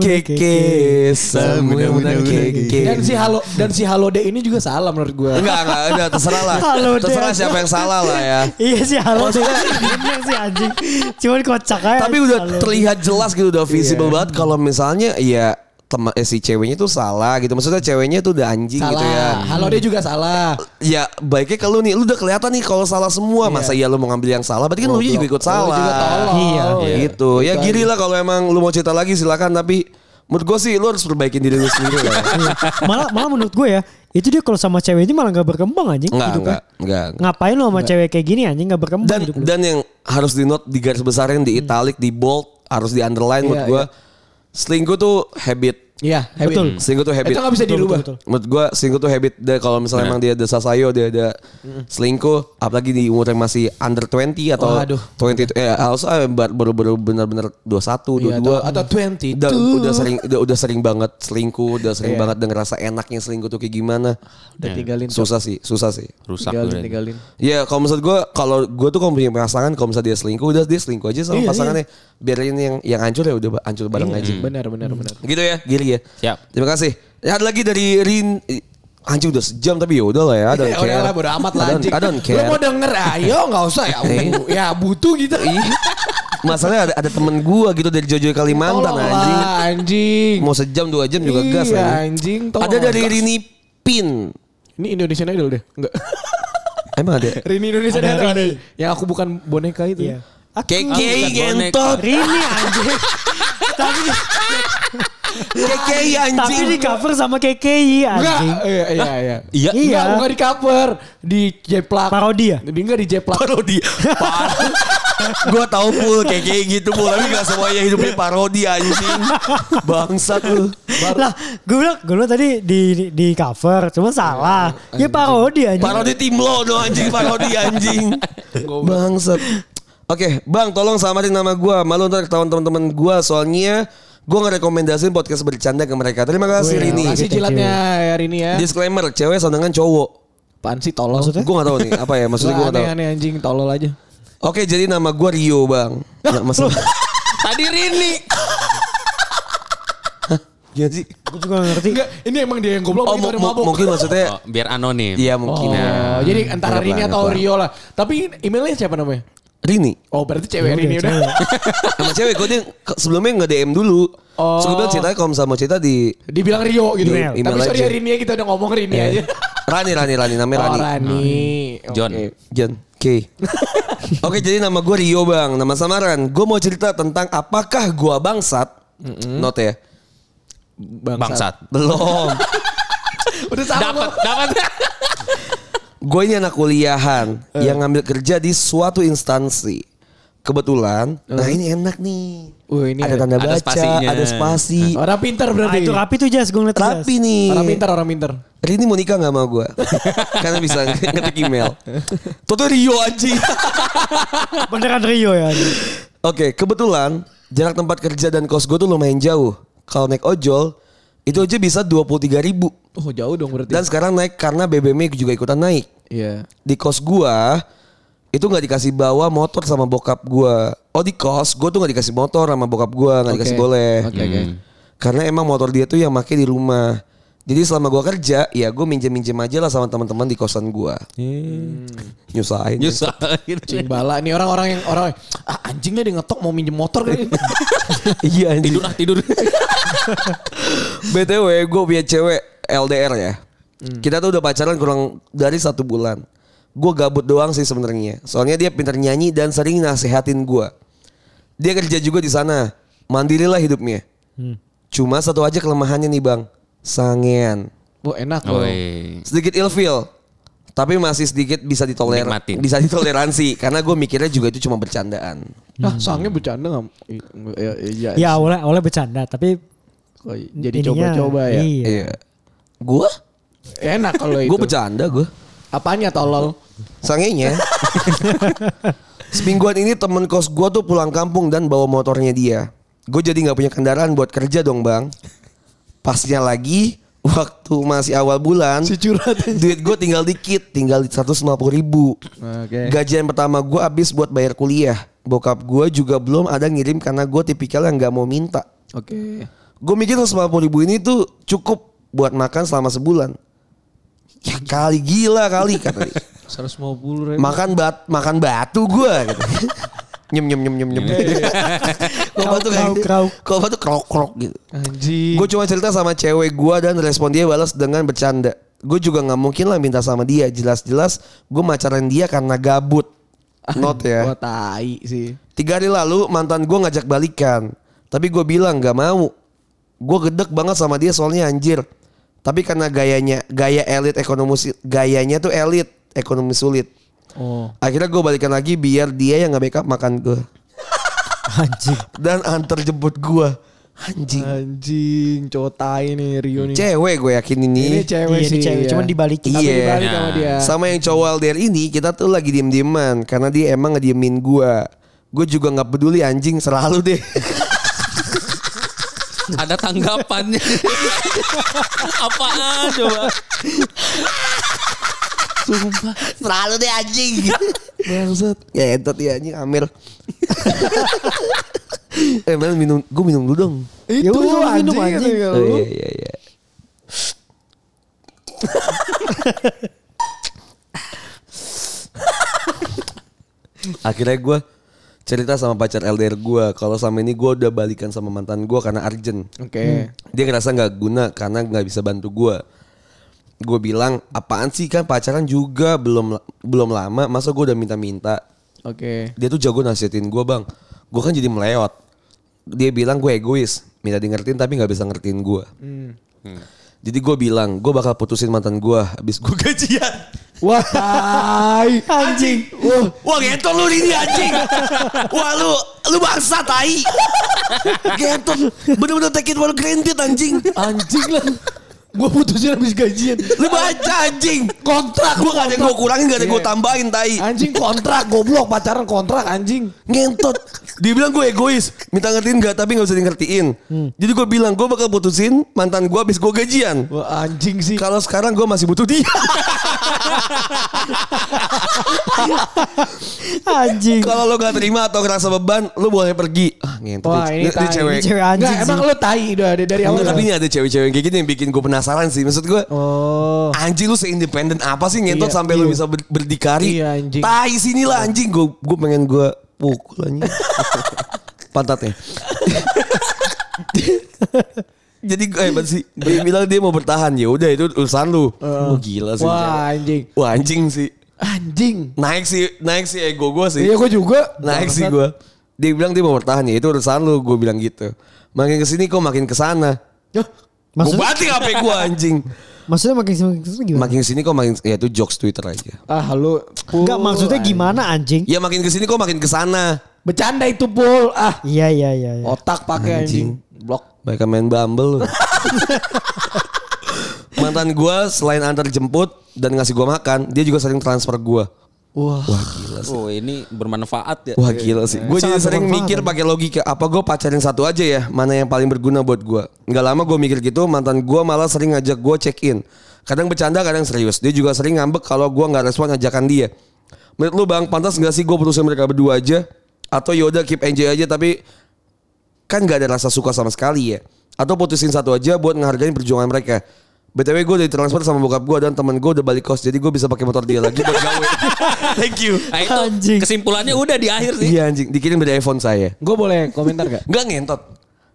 keke keke. Dan si Halo dan si Halo D ini juga salah menurut gua. Enggak, enggak, enggak, terserah lah. Halo, terserah siapa yang salah lah ya. Iya sih halo sih sih anjing. Cuman kocak aja. Tapi udah terlihat jelas gitu udah visible banget kalau misalnya ya teman eh, si ceweknya tuh salah gitu. Maksudnya ceweknya tuh udah anjing salah. gitu ya. Halo D juga salah. Ya baiknya kalau nih lu udah kelihatan nih kalau salah semua masa iya lu mau ngambil yang salah berarti kan lu juga ikut Lu salah. juga tolol. Iya. Gitu. Ya gini lah kalau emang lu mau cerita lagi silakan tapi menurut gue sih lu harus perbaikin diri lu sendiri lah. Iya. malah malah menurut gue ya itu dia kalau sama cewek ini malah nggak berkembang anjing Enggak, hidupnya. enggak, enggak. Ngapain lu sama cewek kayak gini anjing nggak berkembang Dan hidup lu. dan yang harus di note di garis besarin di italic di bold harus di underline menurut Iya, gue selingkuh tuh habit Iya, habit. Betul. Selingkuh tuh habit. Itu nggak bisa Betul, dirubah. betul, betul. Menurut gue selingkuh tuh habit deh kalau misalnya Benar. emang dia ada sasayo dia ada selingkuh apalagi di umur yang masih under 20 atau Waduh. 20 itu ya also baru baru benar-benar 21 Iya, 22 atau, atau 20 udah, udah sering udah, udah sering banget selingkuh udah sering Iya. banget dan ngerasa enaknya selingkuh tuh kayak gimana udah tinggalin susah sih susah sih Rusak tinggalin, tuh. tinggalin. Ya kalau maksud gue kalau gue tuh kalau punya pasangan kalau misalnya dia selingkuh udah dia selingkuh aja sama Iya, pasangannya biarin yang yang hancur ya udah hancur bareng aja Benar, benar, benar. gitu ya Giri ya Siap. terima kasih ya, ada lagi dari Rin anjing udah sejam tapi ya udah lah ya I don't Ya care. udah lah bodo amat lah anjing. I don't Lu care mau denger ayo nggak usah ya. Eh. ya butuh gitu. Masalahnya ada, ada temen gua gitu dari Jojo Kalimantan Tolong anjing lah, anjing. mau sejam dua jam juga Iya, gas anjing. anjing, tolong ada dari gas. Rini Pin Ini Indonesian Idol deh. Enggak. emang ada Rini Indonesia Ada Idol. Rini. Yang aku bukan boneka itu. Iya. Keke bukan gentot Rini anjing. tapi Tapi anjing di cover sama KKI Enggak, anjing. iya, iya, iya. Iya. Enggak, Iya. bukan di cover. Di jeplak. Parodi ya? Di enggak di jeplak. parodi gue tau full kayak kayak gitu full tapi gak semuanya hidupnya parodi anjing bangsat lu Lah, gue bilang, gue bilang tadi di, di, di cover, cuma salah. Ya parodi anjing. parodi tim lo dong anjing parodi anjing bangsat oke bang tolong samarin nama gue malu ntar ketahuan teman-teman gue soalnya gue ngerekomendasiin podcast bercanda ke mereka terima kasih Wih, Rini Kasih Thank you. jilatnya ya Rini ya. disclaimer cewek soundingan cowok Apaan sih tolol? Maksudnya? gue gak tahu nih apa ya maksudnya gue Gua gak tahu aneh-aneh anjing tolol aja. oke jadi nama gue Rio bang Nggak, maksud Tadi Rini. Gimana sih Gue juga gak ngerti. Enggak, ini emang dia yang goblok oh begitu mu- ada mu- mabuk. mungkin maksudnya Oh, biar anonim. Iya mungkin Oh, jadi antara Rini atau. Rio lah. Tapi emailnya siapa namanya? Rini Oh, berarti cewek Ya Rini udah, sama cewek gue dia sebelumnya nge DM dulu. Oh. Terus gue bilang ceritanya kalau misalnya mau cerita di Dibilang Rio gitu. Email. Tapi sorry aja. ya Rini ya kita udah ngomong Rini aja. Rani Rani Rani namanya Oh, Rani. Rani. John. Oke. John. Oke. Oke jadi nama gue Rio bang. Nama samaran. Gue mau cerita tentang apakah gue bangsat. Not ya. Bangsat. Belum. Udah sama. Dapat, dapat. Gue ini anak kuliahan yang ngambil kerja di suatu instansi. Kebetulan, nah ini enak nih. Wah, ini ada ada- tanda ada baca, spasinya. ada spasi. Orang pintar Ah, berarti. itu rapi tuh Jas, gue ngeliat Jas. Rapi nih. Orang pintar, orang pintar. Rini mau nikah gak sama gue Karena bisa ngetik email Tuh tuh Rio anjing Beneran Rio ya. anjing. Oke kebetulan Jarak tempat kerja dan kos gue tuh lumayan jauh Kalau naik ojol Itu aja bisa 23 ribu Oh, jauh dong berarti. Dan sekarang naik karena BBM juga ikutan naik Iya. Di kos gue Itu gak dikasih bawa motor sama bokap gue Oh di kos Gue tuh gak dikasih motor sama bokap gue Gak dikasih Oke. boleh Oke, oke. Karena emang motor dia tuh yang make di rumah jadi selama gue kerja, ya gue minjem-minjem aja lah sama teman-teman di kosan gue. Nyusahin. Nyusahin. Cing bala nih orang-orang yang orang ah, anjingnya dia ngetok mau minjem motor kan. iya anjing. Tidur ah, tidur. BTW gue punya cewek LDR ya. Kita tuh udah pacaran kurang dari satu bulan. Gue gabut doang sih sebenarnya. Soalnya dia pintar nyanyi dan sering nasehatin gue. Dia kerja juga di sana. Mandirilah hidupnya. Cuma satu aja kelemahannya nih bang. Sangean. Wah, enak loh. Sedikit ilfeel. Tapi masih sedikit bisa ditoler Nikmatin. bisa ditoleransi karena gue mikirnya juga itu cuma bercandaan. Ah, sangnya bercanda enggak? Ya, iya. Ya awalnya, awalnya bercanda, tapi Oh, jadi coba-coba ya. Iya. Iya. Gue? Enak kalau itu. Gue bercanda gue. Apanya tolol? Sangenya. Semingguan ini temen kos gue tuh pulang kampung dan bawa motornya dia. Gue jadi nggak punya kendaraan buat kerja dong bang. Pasnya lagi waktu masih awal bulan. Si curhat. Duit gue tinggal dikit, tinggal 150 ribu. Oke. Gajian pertama gue habis buat bayar kuliah. Bokap gue juga belum ada ngirim karena gue tipikal yang nggak mau minta. Oke. Gue mikir 150 ribu ini tuh cukup buat makan selama sebulan. Ya kali gila kali kata dia. 150 ribu. makan bat makan batu gue gitu. Nyem nyem nyem nyem nyem. Kok batu kayak gitu. Krauk, Kok batu krok krok gitu. Anjing. Gue cuma cerita sama cewek gue dan respon dia balas dengan bercanda. Gue juga nggak mungkin lah minta sama dia. Jelas-jelas gue macaran dia karena gabut. Not ya. tai sih. Tiga hari lalu mantan gue ngajak balikan. Tapi gue bilang nggak mau. Gue gedek banget sama dia soalnya anjir. Tapi karena gayanya, gaya elit ekonomi, gayanya tuh elit, ekonomi sulit. Oh. Akhirnya gue balikan lagi biar dia yang nggak backup makan gue Anjing. dan antar jemput gue. Anjing. Anjing, cowok tai nih Rio nih. Cewek gue yakin ini. Ini cewek Iya, ini sih. cewek, iya. cuman dibalikin. Iya. dibalik sama dia. Sama yang cowok LDR ini kita tuh lagi diem-dieman karena dia emang ngediemin gua. Gue juga nggak peduli anjing selalu deh. Ada tanggapannya. Apaan coba? Sumpah. selalu deh anjing. Bangsat. ya entot ya anjing Amir. eh Mel minum, gue minum dulu dong. Ya Itu udah, anjing, minum, anjing. kata Oh, iya iya iya. Akhirnya gue cerita sama pacar LDR gue kalau sama ini gue udah balikan sama mantan gue karena urgent. Oke. Dia ngerasa nggak guna karena nggak bisa bantu gue. Gue bilang apaan sih kan pacaran juga belum belum lama masa gue udah minta-minta. Oke. Dia tuh jago nasihatin gue bang. Gue kan jadi meleot. Dia bilang gue egois, minta di ngertiin tapi nggak bisa ngertiin gue. Jadi gue bilang gue bakal putusin mantan gue habis gue gajian. Wah, tai. Anjing. Wah, Wah gentot lu ini anjing. Wah lu lu bangsa tai. Gentot bener-bener take it for granted anjing. anjing lah. Gue putusin habis gajian. Lu baca anjing. Kontrak. Gue gak ada yang gue kurangin gak ada yang gue Iya. tambahin tai. Anjing kontrak goblok pacaran kontrak anjing. Ngentot. Dia bilang gue egois. Minta ngertiin gak tapi gak usah ngertiin. Jadi gue bilang gue bakal putusin mantan gue habis gue gajian. Wah, anjing sih. Kalau sekarang gue masih butuh dia. Anjing. Kalau lo gak terima atau ngerasa beban, lo boleh pergi. Ah ngentot. Wah, ini tai. cewek. Ini cewek anjing Enggak, emang lu tai udah dari awal. Enggak, tapi ini ada cewek-cewek kayak gini yang bikin gue penasaran sih. Maksud gue, Oh. anjing lu seindependen apa sih ngentot Iya, sampai lu iya. bisa ber- berdikari? Iya, anjing. Tai sini lah anjing. Gue gue pengen gue pukul anjing. Pantatnya. Jadi gue hebat sih. Dia bilang dia mau bertahan. Ya udah itu urusan lu. Wah gila sih. Wah, anjing. Wah anjing sih. Anjing. Naik sih, naik sih ego gue sih. Iya, gue juga. Naik sih gue. Dia bilang dia mau bertahan ya itu urusan lu. Gue bilang gitu. Makin ke sini kok makin ke sana. Yah, Gue Maksudnya, batik HP gue anjing. maksudnya makin makin ke sini gimana? Makin ke sini kok makin ya itu jokes Twitter aja. Ah, lu. Pul, Enggak maksudnya anjing. gimana anjing? Ya makin ke sini kok makin ke sana. Bercanda itu pul. Ah, Iya iya iya. iya. otak pakai anjing. Blok. Baik main Bumble lu. Mantan gue selain antar jemput dan ngasih gue makan, dia juga sering transfer gue. Wah. Wah gila sih. Oh ini bermanfaat ya. Wah gila sih. Gue jadi sering bermanfaat, mikir pakai logika. Apa gue pacarin satu aja ya? Mana yang paling berguna buat gue? Nggak lama gue mikir gitu. Mantan gue malah sering ngajak gue check in. Kadang bercanda, kadang serius. Dia juga sering ngambek kalau gue nggak respon ajakan dia. Menurut lu bang, pantas nggak sih gue putusin mereka berdua aja? Atau yaudah keep enjoy aja tapi kan nggak ada rasa suka sama sekali ya? Atau putusin satu aja buat ngehargain perjuangan mereka? BTW gue udah transfer sama bokap gue dan temen gue udah balik kos jadi gue bisa pakai motor dia lagi buat gawe. Thank you. Nah itu Anjing. kesimpulannya udah di akhir sih. Iya anjing, dikirim dari iPhone saya. Gue boleh komentar gak? Enggak ngentot.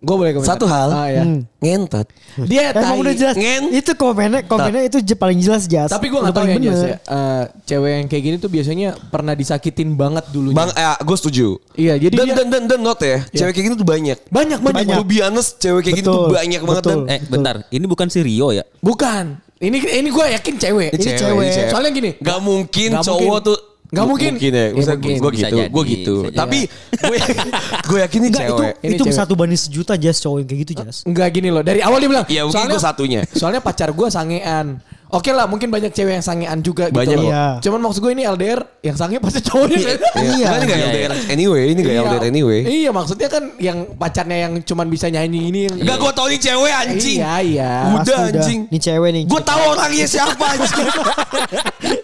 Gue boleh komentar. Satu hal. Ah, ya. Ngentot. Dia tai. Emang udah jelas. Ngen. Itu komennya komennya itu paling jelas jelas. Tapi gue gak tau ya Jas ya. Eh, cewek yang kayak gini tuh biasanya pernah disakitin banget dulunya. Bang, eh, gue setuju. Iya, jadi dan, dia- dan, dan, dan not ya, cewek kayak gini tuh banyak. Banyak, banyak. To be honest, cewek kayak gini tuh Betul, banyak banget betul. dan Eh bentar, ini bukan si Rio ya? Bukan. Ini ini gue yakin cewek. Ini Ini cewek, cewek. Soalnya gini. Gak mungkin Gak cowok mungkin. tuh Gak mungkin. Mungkin ya, Iya, Maksudnya mungkin. gue gitu, jadi, gue gitu. bisa. Tapi gue gue yakin ini Enggak itu cewek. Ini itu cewek. satu banding sejuta jas cowok yang kayak gitu jas. Enggak gini loh. Dari awal dia bilang. Iya, mungkin soalnya- gua satunya. Soalnya pacar gue sangean. Oke lah mungkin banyak cewek yang sangean juga Banyak gitu loh. kok. Iya. Cuman maksud gue ini LDR yang sange pasti cowoknya kan. Iya. Kan ini gak Iya, LDR iya. anyway, ini gak Iya. LDR anyway. Iya maksudnya kan yang pacarnya yang cuman bisa nyanyi ini yang Gak gue tau ini cewek anjing. Iya iya. Udah anjing. Nih cewek nih. Gue tahu orangnya siapa anjing.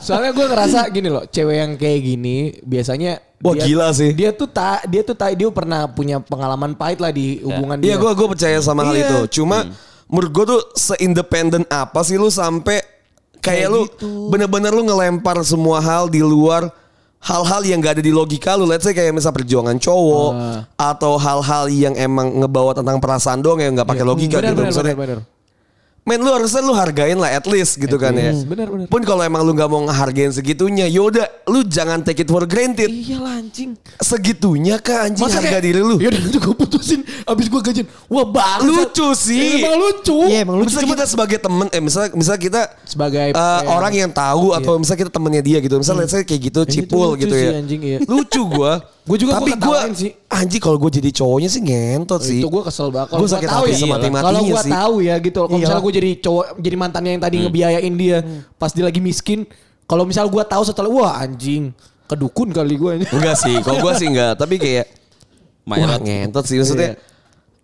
Soalnya gue ngerasa gini loh, cewek yang kayak gini biasanya Wah, gila sih. Dia tuh tak dia tuh tak dia pernah punya pengalaman pahit lah di hubungan dia. Iya gue gue percaya sama hal Iya. itu. Cuma menurut gue tuh seindependen apa sih lu sampai kayak, Kayak lu gitu. bener-bener lu ngelempar semua hal di luar hal-hal yang gak ada di logika lu. Let's say kayak misal perjuangan cowok Ah. atau hal-hal yang emang ngebawa tentang perasaan doang yang nggak pakai logika benar, gitu. benar, Maksudnya, benar, benar. Men lu harusnya lu hargain lah at least gitu kan ya. least, benar, benar. Pun kalau emang lu nggak mau ngehargain segitunya, yaudah lu jangan take it for granted. Iya lah anjing. Segitunya kah anjing Masa harga kayak, diri lu? Yaudah nanti gue putusin abis gue gajian. Wah bangsat. Lucu sih. Emang lucu. Iya emang lu Misalnya kita sebagai temen, eh misalnya, misalnya kita Sebagai eh, eh, orang yang tahu atau misalnya kita temennya dia gitu, misalnya let's say kayak gitu, Yang cipul gitu gitu, lucu ya. sih, anjing, iya. Lucu gua. Gue juga Tapi gue sih. anjing kalau gue jadi cowoknya sih ngentot sih. Itu gue kesel banget. Gue gua sakit hati ya, semati-matinya Kalau gue tahu ya gitu. Kalau Iya. misalnya gue jadi cowok, jadi mantannya yang tadi ngebiayain dia pas dia lagi miskin. Kalau misal gue tahu setelah wah anjing kedukun kali gue. Enggak sih, kalau gue sih enggak. Tapi kayak wah ngentot sih maksudnya.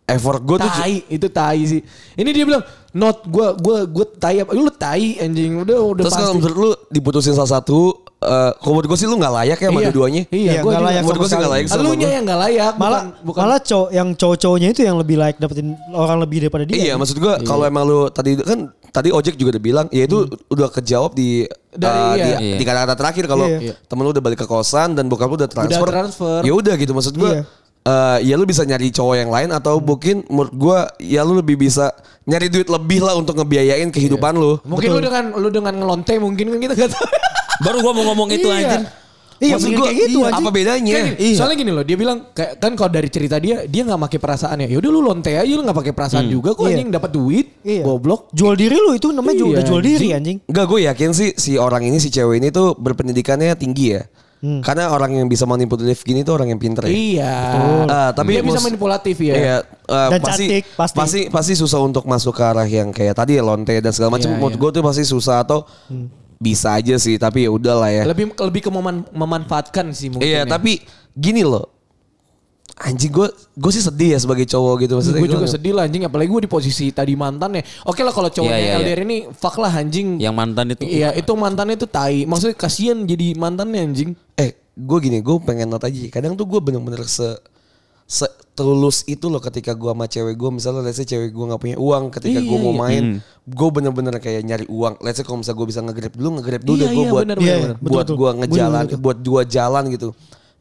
Effort gue tuh tai itu tai sih. Ini dia bilang not gue gue gue tai apa? Lu tai anjing udah udah Terus pasti. kalau menurut lu diputusin salah satu, eh kalau menurut gue sih lu gak layak ya sama Iya. dua-duanya. Iya, Iya, gue nggak juga layak menurut gue sih nggak layak sama Elunya gua. yang nggak layak. Malah bukan, bukan. malah cowok yang cowok-cowoknya itu yang lebih like dapetin orang lebih daripada dia. Iya, maksud gue kalau emang lu tadi kan tadi ojek juga udah bilang, ya itu udah kejawab di Dari- eh, iya. di, Iya. di kata-kata terakhir kalau Iya. temen lu udah balik ke kosan dan bokap lu udah transfer. transfer. Ya udah gitu maksud gue. Iya. Eh, ya lu bisa nyari cowok yang lain atau mungkin menurut gue ya lu lebih bisa nyari duit lebih lah untuk ngebiayain kehidupan lu. Mungkin lu dengan lu dengan ngelonte mungkin kan kita gak tahu. Baru gua mau ngomong itu Iya. anjing. Iya, Maksud kayak gitu iya, anjing. apa bedanya? Kayak gini, Iya. Soalnya gini loh, dia bilang kayak kan kalau dari cerita dia, dia nggak pakai perasaan ya. Yaudah lu lonte aja, lu nggak pakai perasaan juga. Kok Iya. anjing dapat duit, Iya. goblok. Jual diri lu itu namanya Iya, juga udah jual diri anjing. anjing. Enggak gue yakin sih si orang ini si cewek ini tuh berpendidikannya tinggi ya. Karena orang yang bisa manipulatif gini tuh orang yang pinter ya. Iya. Ah, tapi dia bisa manipulatif ya. Iya, eh, Dan pasti, cantik, pasti. pasti pasti susah untuk masuk ke arah yang kayak tadi ya lonte dan segala macam. Iya, Menurut iya. gue tuh pasti susah atau bisa aja sih, tapi ya udahlah ya. Lebih lebih ke meman- memanfaatkan sih mungkin. Iya, ya. tapi gini loh. Anjing gue gue sih sedih ya sebagai cowok gitu maksudnya. gue juga gua- sedih lah anjing apalagi gue di posisi tadi mantannya. Oke lah kalau cowoknya Iya, iya, LDR ini fuck lah anjing. Yang mantan itu. Iya itu mantannya itu tai. Maksudnya kasihan jadi mantannya anjing. Eh, gue gini, gue pengen not aja. Kadang tuh gue bener-bener se setulus itu loh ketika gue sama cewek gue misalnya let's say cewek gue nggak punya uang ketika gue Iya, mau iya. main gue bener-bener kayak nyari uang let's say kalau misalnya gue bisa nge-grab dulu nge-grab dulu Iya, deh gue iya, buat bener, bener, buat bener. Gue ngejalan Bener, betul. buat dua jalan gitu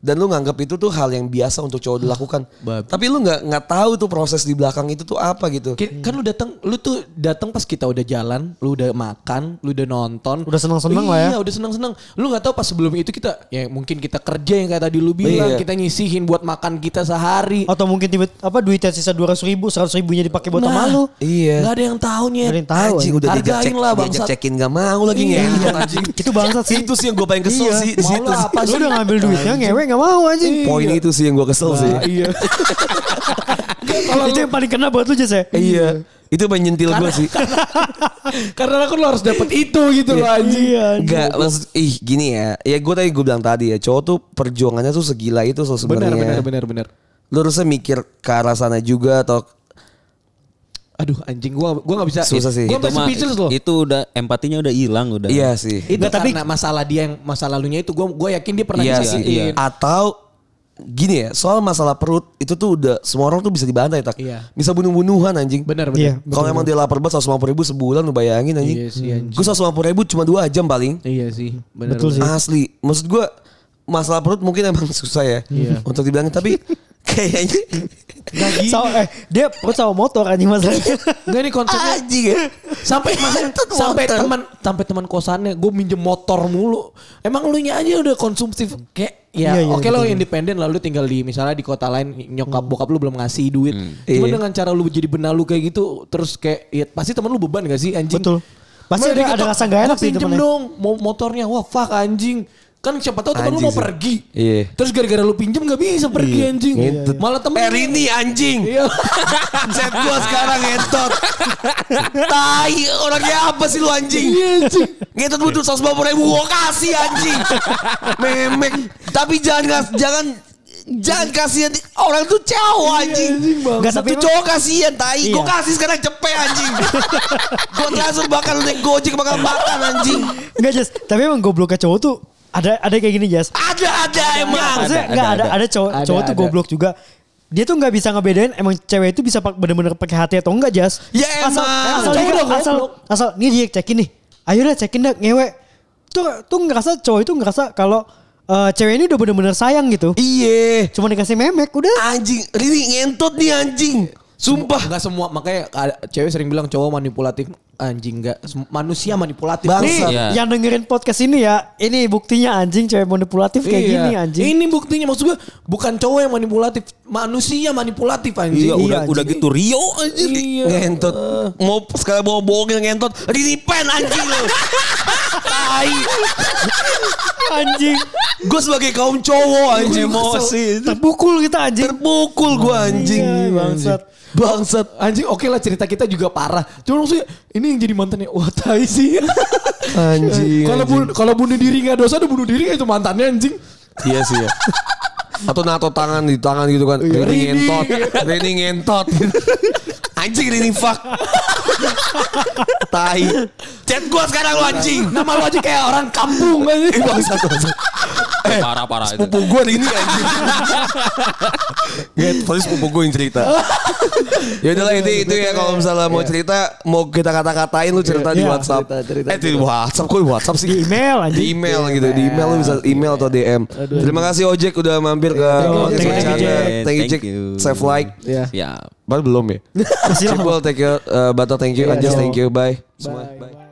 dan lu nganggap itu tuh hal yang biasa untuk cowok dilakukan Babi. tapi lu nggak nggak tahu tuh proses di belakang itu tuh apa gitu Kan lu datang, lu tuh datang pas kita udah jalan, lu udah makan, lu udah nonton, Udah seneng-seneng lah ya. Iya, udah seneng-seneng. Lu nggak tahu pas sebelum itu kita, ya mungkin kita kerja yang kayak tadi lu bilang, Iya. kita nyisihin buat makan kita sehari. Atau mungkin tiba apa duitnya sisa 200 ribu, 100 ribunya dipakai buat sama lu. iya Nggak ada yang tahu Nggak ada yang tahu. anjing udah diajak cek lah, diajak bangsat. cekin gak mau lagi Iya, anjing. Itu bangsat sih. itu sih yang gue paling kesel Iya. sih di Mau apa Lu sih? udah ngambil duitnya ngewe gak mau anjing. poin itu sih yang gue kesel sih Nah, iya. Kalau itu yang paling kena buat lu Jess ya. Iya. Itu menyentil gue sih. Karena kan lu harus dapet itu gitu loh anjing. Iya. anjing. Enggak, maksud ih gini ya. Ya gue tadi gue bilang tadi ya, cowok tuh perjuangannya tuh segila itu so Benar, sebenarnya. benar, benar, benar. Lu harusnya mikir ke arah sana juga atau Aduh anjing gua gua nggak bisa. Susah sih. Gua itu masih mah speechless loh. itu udah empatinya udah hilang udah. iya sih. Itu Nggak, tapi- karena masalah dia yang masa lalunya itu gua gua yakin dia pernah Iya disakitin. sih. Atau gini ya, soal masalah perut itu tuh udah semua orang tuh bisa dibantai tak. Iya. Bisa bunuh-bunuhan anjing. Benar, Iya. benar. Kalau emang dia lapar banget 150 ribu sebulan lu bayangin anjing. Iya sih, anjing. Gue 150 ribu cuma 2 jam paling. Iya sih, benar. Betul sih. Asli. Maksud gue masalah perut mungkin emang susah ya. Iya. Untuk dibilangin tapi kayaknya Gak Sama, eh, dia perut sama motor anjing masalahnya. Enggak nih konsepnya anjing ya. sampai sampai teman sampai teman kosannya gue minjem motor mulu. Emang lu nya aja udah konsumtif kayak ya Iya, iya, oke lo betul. independen lalu tinggal di misalnya di kota lain nyokap bokap lu belum ngasih duit. Cuma Iya. dengan cara lu jadi benalu kayak gitu terus kayak ya pasti temen lu beban gak sih anjing? Betul. Pasti ada- ada gitu, rasa nggak enak "Gua sih temennya." dong mo- motornya. Wah fuck anjing. Kan siapa tahu temen lu mau sih. pergi. Iya. Terus gara-gara lu pinjem gak bisa pergi anjing. Ngentut. Malah temen Eh Rini anjing. Iya. Chat gua sekarang ngetot. Tai orangnya apa sih lu anjing? Iya, anjing. Ngetot butuh 150 ribu gua kasih anjing. Memek. Tapi jangan jangan jangan kasihan orang tuh cowok anjing. anjing, Bang. Nggak, Satu cowok kasihan tai. Gua Iya. kasih sekarang cepet anjing. gua transfer bakal naik gojek bakal makan anjing. Enggak Jas, tapi emang gobloknya cowok tuh ada ada kayak gini Jas. Ada ada emang. Maksudnya ada, enggak ada ada. ada cowok Ada, cowok tuh goblok juga. Dia tuh nggak bisa ngebedain emang cewek itu bisa bener-bener pakai hati atau enggak Jas. Ya asal, emang. asal, Cowok dia- udah asal, asal, nih dia cekin nih. Ayo deh cekin dah ngewe. Tuh tuh ngerasa cowok itu ngerasa kalau eh, cewek ini udah bener-bener sayang gitu. Iya. Cuma dikasih memek udah. Anjing, Rini ngentot nih anjing. Sumpah. Enggak semua makanya cewek sering bilang cowok manipulatif. Anjing enggak Sem- manusia manipulatif. Bangsat. Nih, Iya. yang dengerin podcast ini ya, ini buktinya anjing cewek manipulatif kayak Iya. gini anjing. Ini buktinya maksud gue bukan cowok yang manipulatif, manusia manipulatif anjing. Iya, udah anjing. udah gitu Rio anjir. Iya. Ngentot. Mau sekali mau bohongin ngentot. Rini pen anjing lu. Tai. anjing. Gue sebagai kaum cowok anjing emosi. Terpukul kita anjing. Terpukul gue anjing. Iya, bangsat. Bangsat anjing oke lah cerita kita juga parah. Cuma maksudnya ini yang jadi mantannya wah tai sih. Anjing. Kalau anjing. bu- kalau bunuh diri nggak dosa, udah bunuh diri nggak itu mantannya anjing. Iya sih ya. Atau nato tangan di tangan gitu kan. Iya, Rini. ngentot. Rini ngentot. Anjing Rini fuck. Tai. Chat gua sekarang lu anjing. Nama lu aja kayak orang kampung anjing. Bangsat bangsat. Parah-parah itu. Sepupu gue Rini anjing. Gak, tapi sepupu gue yang cerita. ya udahlah itu itu ya kalau misalnya mau cerita mau kita kata-katain lu cerita di Iya, WhatsApp. eh di WhatsApp kok di WhatsApp sih? Di email Di anjing. email gitu, di email lu bisa email atau DM. Terima kasih Ojek udah mampir ke thank you. Jack. Save like. Iya. Ya. Baru belum ya? Cipul thank you, uh, Bato thank you, Iya, Anjas yo. thank you, bye. Bye. Bye.